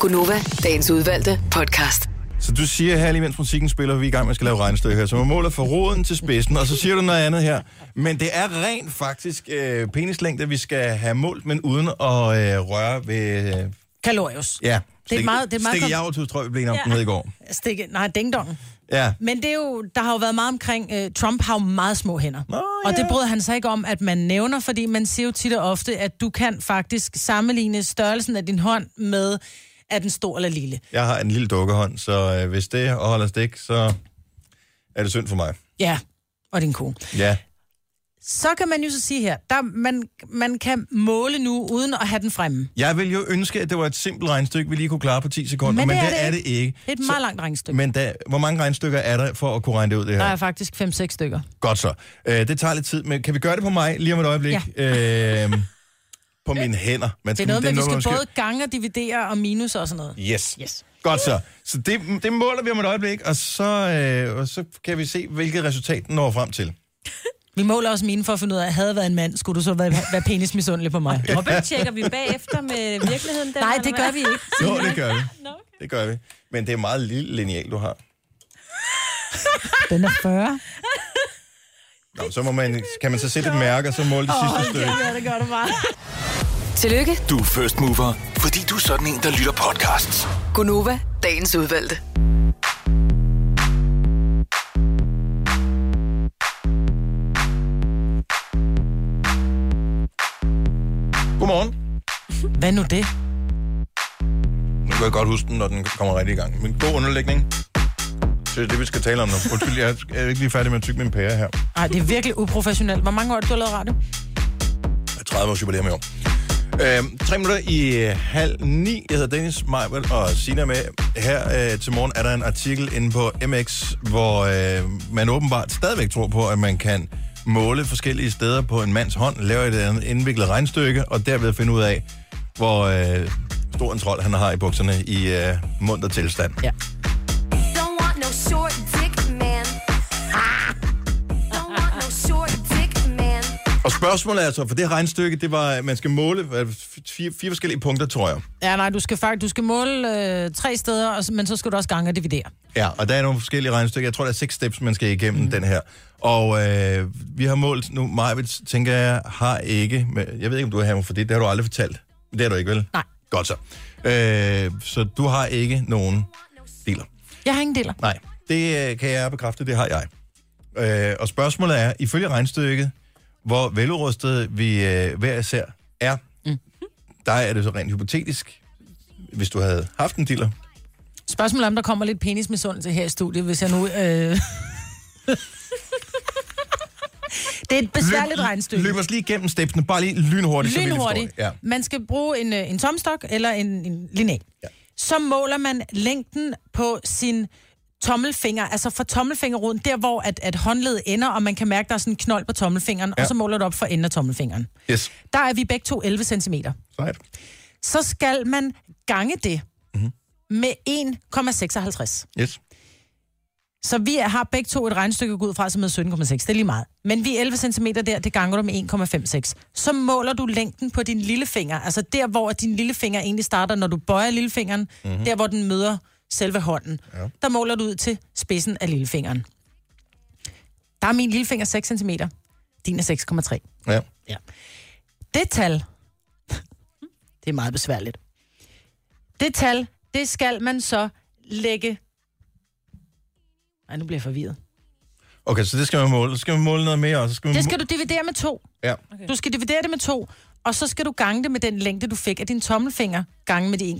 Gunova, dagens udvalgte podcast. Så du siger her lige, mens musikken spiller, vi er i gang med at skal lave regnestykke her, så man måler fra roden til spidsen, og så siger du noget andet her. Men det er rent faktisk øh, penislængde, vi skal have målt, men uden at øh, røre ved... Øh, Kalorius. ja, Det er meget- det er meget Stikke javertud, tror jeg, vi blev enige om ja. i går. Stikke, nej, dingdong. Ja. Men det er jo, der har jo været meget omkring, uh, Trump har jo meget små hænder. Og ja. det bryder han sig ikke om, at man nævner, fordi man siger jo tit og ofte, at du kan faktisk sammenligne størrelsen af din hånd med, er den stor eller lille. Jeg har en lille dukkehånd, så øh, hvis det holder stik, så er det synd for mig. Ja, og din kone. Ja. Så kan man jo så sige her, der, man, man kan måle nu, uden at have den fremme. Jeg vil jo ønske, at det var et simpelt regnestykke, vi lige kunne klare på 10 sekunder, men, men det, er det ikke. Det er et meget langt regnestykke. Men der, hvor mange regnestykker er der for at kunne regne det ud, det her? Der er faktisk 5-6 stykker. Godt så. Øh, det tager lidt tid, men kan vi gøre det på mig lige om et øjeblik? Ja. Øh, på mine hænder. Man Det er noget med, at vi skal man både gange og dividere og minus og sådan noget. Yes. Yes. Godt så. Så det, det måler vi om et øjeblik, og så, øh, og så kan vi se, hvilket resultat den når frem til. Vi måler også mine for at finde ud af, at havde været en mand, skulle du så være, være penis misundelig på mig. Dobbelttjekker vi bagefter med virkeligheden? Den, Nej, det gør vi ikke. Jo, det gør vi. Det gør vi. Men det er meget lille lineal, du har. Den er 40. Nå, så må man, kan man så sætte et mærke, og så måle det sidste stykke. Ja, det gør du bare. Tillykke, Du er first mover, fordi du er sådan en, der lytter podcasts. Gunova, dagens udvalgte. Hvad nu det? Nu kan jeg godt huske den, når den kommer rigtig i gang. Men god underlægning. Så det er det, vi skal tale om nu. Undskyld, jeg er ikke lige færdig med at tygge min pære her. Nej, det er virkelig uprofessionelt. Hvor mange år har du lavet radio? Jeg er 30 års jubilæum i år. Øhm, tre minutter i øh, halv ni. Jeg hedder Dennis Meibel og Sina med. Her øh, til morgen er der en artikel inde på MX, hvor øh, man åbenbart stadigvæk tror på, at man kan måle forskellige steder på en mands hånd, lave et andet indviklet regnstykke, og derved finde ud af, hvor øh, stor en trold han har i bukserne i øh, munter tilstand. Ja. Og spørgsmålet er altså, for det regnstykke, det var, at man skal måle fire, fire forskellige punkter, tror jeg. Ja, nej, du skal faktisk du skal måle øh, tre steder, og, men så skal du også gange og dividere. Ja, og der er nogle forskellige regnestykker. Jeg tror, der er seks steps, man skal igennem mm. den her. Og øh, vi har målt nu, Majvits, tænker jeg, har ikke... Jeg ved ikke, om du har for det. Det har du aldrig fortalt. Det har du ikke, vel? Nej. Godt så. Øh, så du har ikke nogen dealer. Jeg har ingen deler. Nej, det øh, kan jeg bekræfte, det har jeg. Øh, og spørgsmålet er, ifølge regnstykket, hvor veludrustet vi øh, hver især er, mm. der er det så rent hypotetisk, hvis du havde haft en dealer. Spørgsmålet er, om der kommer lidt penismisundelse her i studiet, hvis jeg nu... Øh... det er et besværligt regnestykke. Løb os lige igennem stepsene, bare lige lynhurtigt. Lynhurtigt. Ja. Man skal bruge en, øh, en tomstok eller en, en lineal. Ja. Så måler man længden på sin tommelfinger, altså fra tommelfingerroden, der hvor at, at håndledet ender, og man kan mærke, der er sådan en knold på tommelfingeren. Ja. og så måler du op for enden af tommelfingeren. Yes. Der er vi begge to 11 cm. Sejt. Så skal man gange det mm-hmm. med 1,56. Yes. Så vi har begge to et gå ud fra, som er 17,6. Det er lige meget. Men vi er 11 cm der, det ganger du med 1,56. Så måler du længden på din lillefinger. Altså der, hvor din lillefinger egentlig starter, når du bøjer lillefingeren. Mm-hmm. Der, hvor den møder selve hånden. Ja. Der måler du ud til spidsen af lillefingeren. Der er min lillefinger 6 cm. Din er 6,3. Ja. Ja. Det tal, det er meget besværligt. Det tal, det skal man så lægge... Nej, nu bliver jeg forvirret. Okay, så det skal man måle. Så skal man måle noget mere, og så skal man Det skal du dividere med to. Ja. Okay. Du skal dividere det med to, og så skal du gange det med den længde, du fik af din tommelfinger, gange med de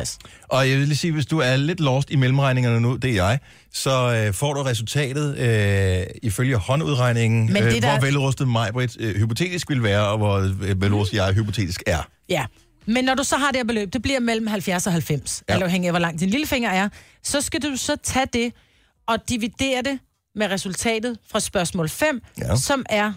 1,56. Og jeg vil lige sige, hvis du er lidt lost i mellemregningerne nu, det er jeg, så øh, får du resultatet øh, ifølge håndudregningen, Men det øh, der- hvor velrustet mig øh, hypotetisk vil være, og hvor øh, velrustet jeg hypotetisk er. Ja. Men når du så har det her beløb, det bliver mellem 70 og 90, ja. Ja. eller afhængig af, hvor lang din lillefinger er, så skal du så tage det og dividere det med resultatet fra spørgsmål 5, ja. Som er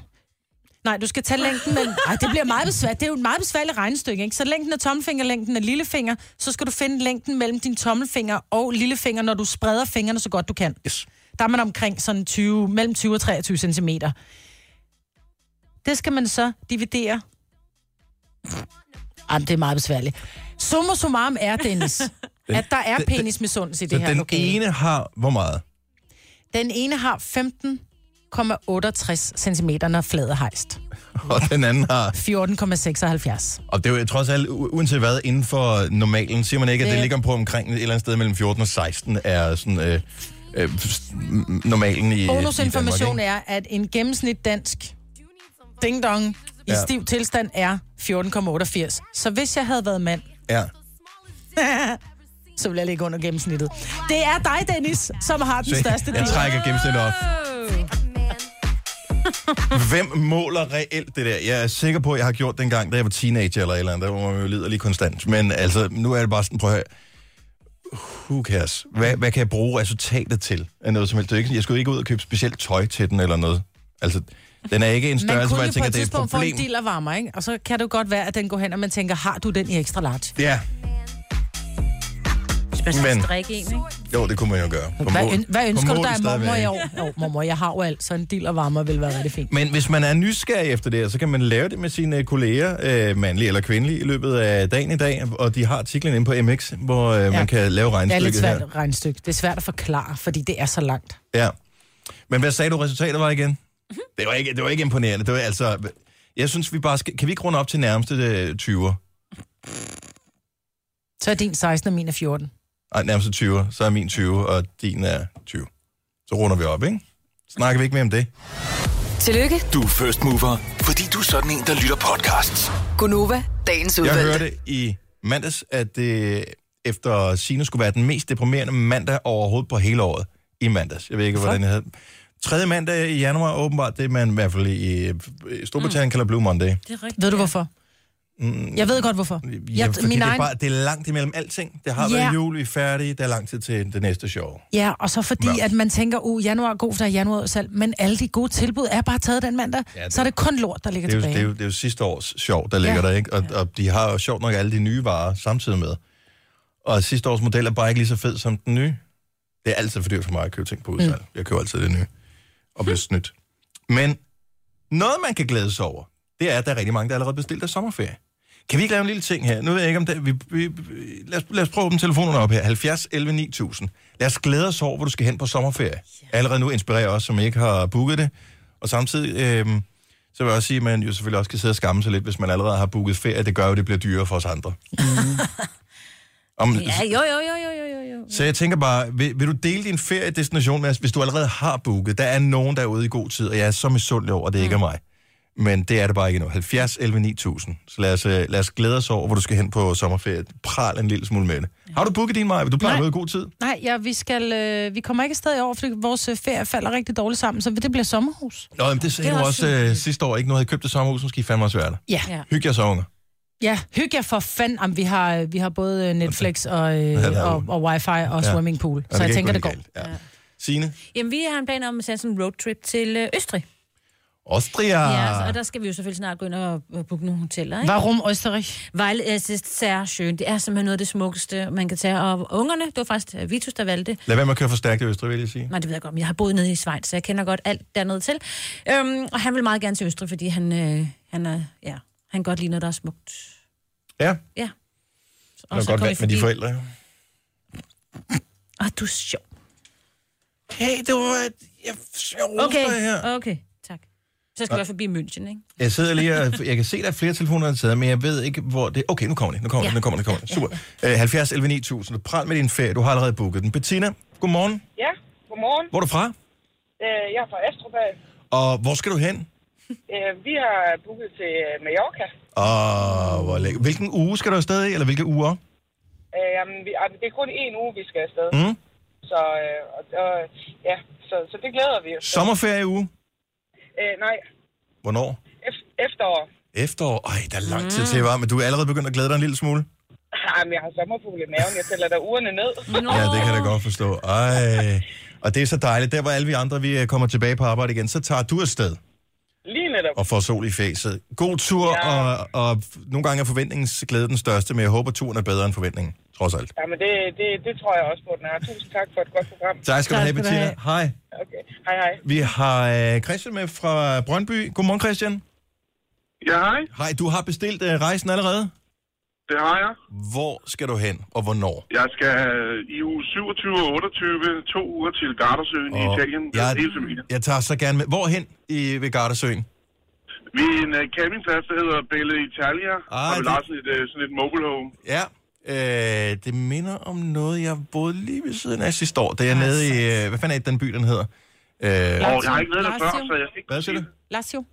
Nej, du skal tage længden mellem... Ej, det bliver meget besværligt. Det er jo et meget besværligt regnestykke, ikke? Så længden af tommelfinger, længden af lillefinger, så skal du finde længden mellem din tommelfinger og lillefinger, når du spreder fingrene så godt du kan. Yes. Der er man omkring sådan 20, mellem 20 og 23 cm. Det skal man så dividere. Ej, det er meget besværligt. Summa summarum er, Dennis, at der er penis med sunds i Så det her den lokale. ene har hvor meget? Den ene har 15,68 cm, når fladet er hejst. Og den anden har... 14,76. Og det er jo trods alt, uanset hvad, inden for normalen, siger man ikke, at det, Det- ligger på omkring et eller andet sted mellem 14 og 16, er sådan øh, øh, normalen i, Bonusinformation er, at en gennemsnit dansk ding-dong i Ja. stiv tilstand er 14,88. Så hvis jeg havde været mand? Ja. så ville jeg ligge under gennemsnittet. Det er dig, Dennis, som har den Se, største jeg del. trækker gennemsnittet op. Hvem måler reelt det der? Jeg er sikker på, at jeg har gjort det engang, da jeg var teenager eller et eller andet. Der var man jo liderlig konstant. Men altså, nu er det bare sådan, prøv at høre. Who cares? Hvad, hvad kan jeg bruge resultatet til? Af noget som helst. Jeg skulle ikke ud og købe specielt tøj til den eller noget. Altså, den er ikke en Man størrelse, kunne hvor jeg på tænker, et det er et tidspunkt få problem. en deal af varmer, ikke? Og så kan det jo godt være, at den går hen, og man tænker, har du den i ekstra large? Ja, Hvis man Men- skal drikke en, ikke? jo, det kunne man jo gøre. På Hvad, mål- hvad på ønsker du dig af mormor i år? Jo, mormor, jeg har jo alt, så en deal af varmer vil være rigtig fint. Men hvis man er nysgerrig efter det her, så kan man lave det med sine kolleger, øh, mandlige eller kvindelige, i løbet af dagen i dag. Og de har artiklen inde på MX, hvor øh, ja. man kan lave Det er lidt regnstykket svært her. at regnstykke. Det er svært at forklare, fordi det er så langt. Ja. Men hvad sagde du, resultatet var igen? Det var ikke, det var ikke imponerende. Det var altså... Jeg synes, vi bare skal... Kan vi ikke runde op til nærmeste øh, 20'er? Så er din 16, og min er 14. Nej, nærmeste 20'er. Så er min 20, og din er 20. Så runder vi op, ikke? Snakker vi ikke mere om det? Tillykke, Du er first mover, fordi du er sådan en, der lytter podcasts. Gunova, dagens Jeg udvalgte. hørte i mandags, at det efter sine skulle være den mest deprimerende mandag overhovedet på hele året i mandags. Jeg ved ikke, hvordan jeg havde... Tredje mandag i januar, åbenbart, det man i hvert fald i, i Storbritannien mm. kalder Blue Monday. Det er rigtigt. Ved du hvorfor? Mm, Jeg ved godt hvorfor. Ja, fordi min det, er egen- bare, det er langt imellem alting. Det har Ja. været jul, vi er færdige, der er lang tid til det næste show. Ja, og så fordi, Mørkt. at man tænker, uh, januar er god, for der er januar salg, men alle de gode tilbud er bare taget den mandag. Ja, Ja, det- så er det kun lort, der ligger Det er, jo, tilbage. det, er jo, det er jo sidste års show, der ligger Ja. der, ikke? Og, og de har jo sjovt nok alle de nye varer samtidig med. Og sidste års model er bare ikke lige så fed som den nye. Det er altid for dyrt for mig at købe ting på udsalg. Mm. Jeg køber altid det nye. Og bliver snydt. Men noget, man kan glæde sig over, det er, at der er rigtig mange, der allerede bestilt deres sommerferie. Kan vi ikke lave en lille ting her? Nu ved jeg ikke, om det... Vi, vi, lad, os, lad os prøve at åbne telefonerne op her. 70 11 9000. Lad os glæde os over, hvor du skal hen på sommerferie. Allerede nu inspirerer os, som ikke har booket det. Og samtidig... Øh, så vil jeg også sige, at man jo selvfølgelig også kan sidde og skamme sig lidt, hvis man allerede har booket ferie. Det gør jo, at det bliver dyrere for os andre. Om, Ja, jo, jo, jo, jo, jo, jo, så jeg tænker bare, vil, vil du dele din feriedestination med os, hvis du allerede har booket? Der er nogen, der er ude i god tid, og jeg er så misundelig over, at det ikke er mig. Men det er det bare ikke endnu. 70 11 9000. Så lad os, øh, lad os glæde os over, hvor du skal hen på sommerferie. Pral en lille smule med det. Har du booket din maj? Du plejer at i god tid. Nej, ja, vi, skal, øh, vi kommer ikke afsted i år, fordi vores øh, ferie falder rigtig dårligt sammen, så det bliver sommerhus. Nå, men det sagde Det er du også øh, sidste år. Ikke nu havde I købt et sommerhus, som skal I fandme også være der. Ja, Ja. Hygge jer så, unger. ja hygge jer for fanden. Jamen, vi, har, vi har både øh, Netflix og, øh, og, og wifi og Ja. swimmingpool, Og så jeg tænker, det gå går. galt. Ja. Signe? Jamen, vi har en plan om at sende sådan en roadtrip til øh, Østrig. Austria. Ja, så, og der skal vi jo selvfølgelig snart gå ind og og booke nogle hoteller, ikke? Warum Østerrig? Weil es ist sehr schön. Det er simpelthen noget af det smukkeste, man kan tage. Og ungerne, det var faktisk øh, Vitus, der valgte det. Lad være med at køre for stærkt i Østrig, vil jeg sige. Nej, det ved jeg godt, men jeg har boet nede i Schweiz, så jeg kender godt alt dernede til. Øhm, og han vil meget gerne til Østrig, fordi han, øh, han, er, ja, han godt lide noget, der er smukt. Ja, Ja. det er godt vant med de forældre. jo. Ah, du er sjov. Hey, det var... Jeg, jeg Okay, her. okay. Så skal vi være forbi München, ikke? Jeg sidder lige og, jeg kan se, der er flere telefoner, der sidder, men jeg ved ikke, hvor det... Okay, nu kommer det, nu kommer det, Ja. nu kommer det, nu kommer det. Super. Øh, 70 11 9000. Pral med din ferie, du har allerede booket den. Bettina, godmorgen. Ja, godmorgen. Hvor er du fra? Øh, Jeg er fra Astrobad. Og hvor skal du hen? Øh, Vi har booket til øh, Mallorca. Og hvor lækker. Hvilken uge skal du afsted i, eller hvilke uger? Øh, jamen, vi, altså, det er kun én uge, vi skal afsted. Mm. Så, øh, og, og, ja, så, så det glæder vi os. til. Øh, nej, Hvornår? ef- efterår. Efterår? Ej, der er lang tid til, var, men du er allerede begyndt at glæde dig en lille smule. Jamen, jeg har sommerfugle i maven. Jeg tæller der ugerne ned. Ja, det kan jeg da godt forstå. Ej. Og det er så dejligt. Der, hvor alle vi andre vi øh, kommer tilbage på arbejde igen, så tager du afsted. Lige netop. og får sol i fæset. God tur, Ja. og, og nogle gange er forventningsglæde den største, men jeg håber, turen er bedre end forventningen, trods alt. Jamen, det, det, det tror jeg også på, den er. Tusind tak for et godt program. Tak skal du have, Bettina. Hej. Okay. Hej, hej. Vi har øh, Christian med fra Brøndby. Godmorgen, Christian. Ja, hej. Hej, du har bestilt øh, rejsen allerede? Det har jeg. Hvor skal du hen, og hvornår? Jeg skal i uge 27 og 28 to uger til Gardasøen i Og Italien. jeg, Hele familien. jeg tager så gerne med. Hvorhen i, ved Gardasøen? Vi er en uh, campingplads, der hedder Belle Italia. Ah, og vi det- har sådan et, uh, sådan et mobile home. Ja, øh, det minder om noget, jeg boede lige ved siden af sidste år. Det er nede i, øh, hvad fanden er det, den by, den hedder? Øh, Og jeg har ikke været der før, Lazio. så jeg skal ikke hvad siger du? Lazio.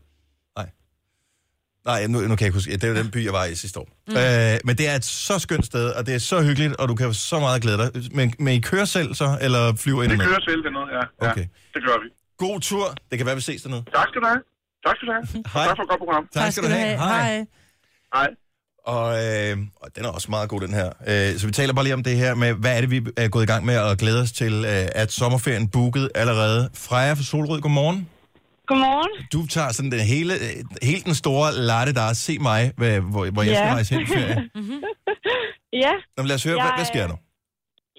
Nej, nu, nu kan jeg ikke huske. Det er jo den by, jeg var i sidste år. Mm. Øh, men det er et så skønt sted, og det er så hyggeligt, og du kan så meget glæde dig. Men, men I kører selv så, eller flyver ind Vi kører selv dernede, ja. ja. Okay. Det gør vi. God tur. Det kan være, vi ses dernede. Tak skal du have. Tak skal du have. Hej. Tak for et godt program. Tak skal du have. Hej. Hej. Og, øh, og den er også meget god, den her. Øh, så vi taler bare lige om det her med, hvad er det, vi er gået i gang med at glæde os til, øh, at sommerferien booket allerede. Freja fra Solrød, godmorgen. Godmorgen. Du tager sådan den hele, øh, hele den store latte, der er se mig, hvad, hvor, hvor jeg skal Ja. rejse hen i ferie. Ja, Nå, lad os høre, hvad, hvad sker der?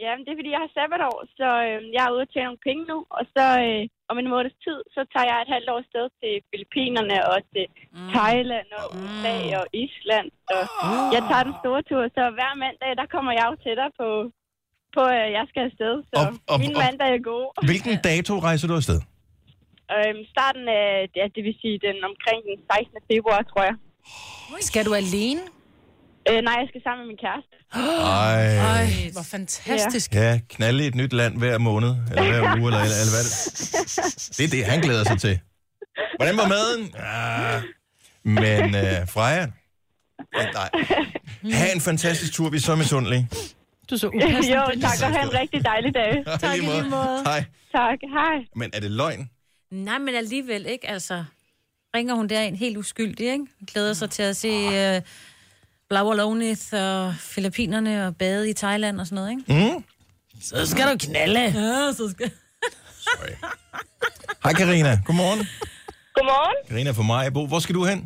ja, det er fordi, jeg har sabbatår, så øh, jeg er ude at tjene nogle penge nu, og så øh, om en måneds tid, så tager jeg et halvt år sted til Filippinerne og til Thailand og USA og Island. Så jeg tager den store tur, så hver mandag, der kommer jeg jo til dig på, på at jeg skal afsted. Så Og- og- min og- mandag er god. Hvilken dato rejser du afsted? Øhm, starten af, ja, det vil sige den omkring den 16. februar, tror jeg. Skal du alene? Øh, nej, jeg skal sammen med min kæreste. Ej. Ej, hvor fantastisk. Ja, knalde i et nyt land hver måned, eller hver uge, eller, eller, eller hvad det Det er det, han glæder sig til. Hvordan var maden? Ja. Men øh, Freja, ja, nej. Ha' en fantastisk tur, vi er så misundelige. Du så jo, tak, og have en rigtig dejlig dag. Tak i lige måde. Hej. Tak, hej. Men er det løgn? Nej, men alligevel ikke, altså. Ringer hun derind helt uskyldig, ikke? Glæder sig til at se uh, Blauerlovnith og Filippinerne og bade i Thailand og sådan noget, ikke? Mm. Så skal du knalde. Ja, så skal... Hej Karina. Godmorgen. Godmorgen. Karina fra Majbo. Hvor skal du hen?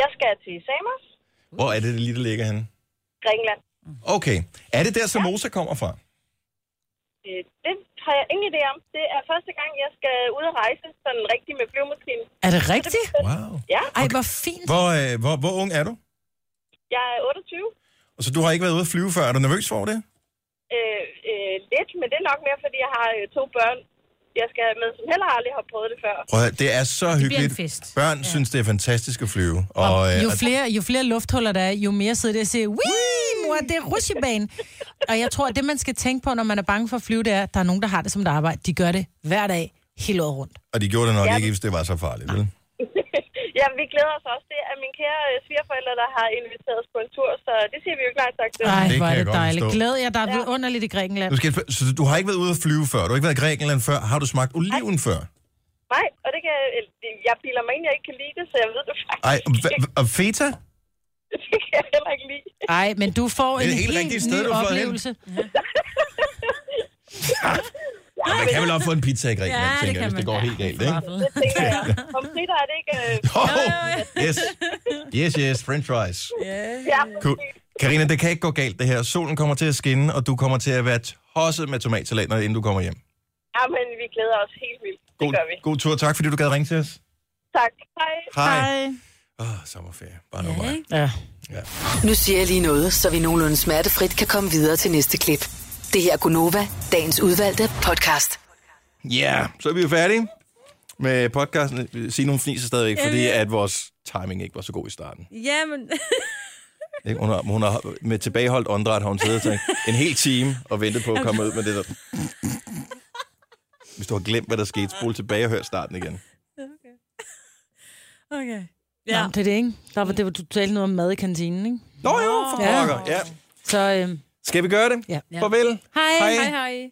Jeg skal til Samos, Hvor er det lige, der ligger henne? Grækenland. Okay. Er det der, Samosa kommer fra? Øh, Det har jeg ingen idé om. Det er første gang, jeg skal ud og rejse sådan rigtig med flyvemaskinen. Er det rigtigt? Wow. Ja, Ej, hvor fint. Hvor, øh, hvor, hvor ung er du? Jeg er 28. Og så du har ikke været ude at flyve før. Er du nervøs for det? Øh, øh, lidt, men det er nok mere, fordi jeg har øh, to børn, jeg skal med, som heller aldrig har prøvet det før. Prøv at, det er så bliver hyggeligt. en fest. Børn ja. synes, det er fantastisk at flyve. Og, øh, Jo og- flere, jo flere lufthuller der er, jo mere sidder det og siger, Wii, mor, det er rutsjebane. og jeg tror, at det, man skal tænke på, når man er bange for at flyve, det er, at der er nogen, der har det som et arbejde. De gør det hver dag, hele året rundt. og de gjorde det nok Ja. ikke, hvis det var så farligt, vel? Ja, vi glæder os også. Det er mine kære øh, svigerforældre, der har inviteret os på en tur, så det siger vi jo ikke nej tak til. Ej, Det hvor er jeg det dejligt. forstå. Glæd jer, der er vidunderligt i Grækenland. Du, skal, så du har ikke været ude at flyve før? Du har ikke været i Grækenland før? Har du smagt oliven før? Nej, og det kan, øh, jeg biler mig ind, jeg ikke kan lide det, så jeg ved det faktisk Ej, og, feta? Det kan jeg heller ikke lide. Ej, men du får en helt helt, helt sted, ny du Ja, man kan vel også få en pizza i Grækenland, Ja, det tænker jeg, kan hvis det går helt galt, ikke? Det tænker jeg. Pomfritter er det ikke... Øh... Oh, yes. Yes, yes, french fries. Ja, Cool. Karina, det kan ikke gå galt det her. Solen kommer til at skinne, og du kommer til at være tosset med tomatsalat, når- inden du kommer hjem. ja, men vi glæder os helt vildt. Det God, gør vi. god tur. Tak, fordi du gad ringe til os. Tak. Hej. Hej. Åh, oh, sommerferie. Bare nu mig. Ja. Nu siger jeg lige noget, så vi nogenlunde smertefrit kan komme videre til næste klip. Det her er Gunova, dagens udvalgte podcast. Ja, yeah, så er vi jo færdige med podcasten. Signe, hun fniser stadigvæk, fordi at vores timing ikke var så god i starten. Ja, men... Ikke? Hun, har, hun har med tilbageholdt åndedræt, har hun siddet og en hel time og ventet på at komme ud med det der. Hvis du har glemt, hvad der skete, spol tilbage og hør starten igen. Okay. Ja. Nå, det er det, ikke? Der var, det var, du talte noget om mad i kantinen, ikke? Nå jo, for Ja. pokker. Ja. Så, øhm, Skal vi gøre det? Ja. Farvel. Hej. Hej, hej.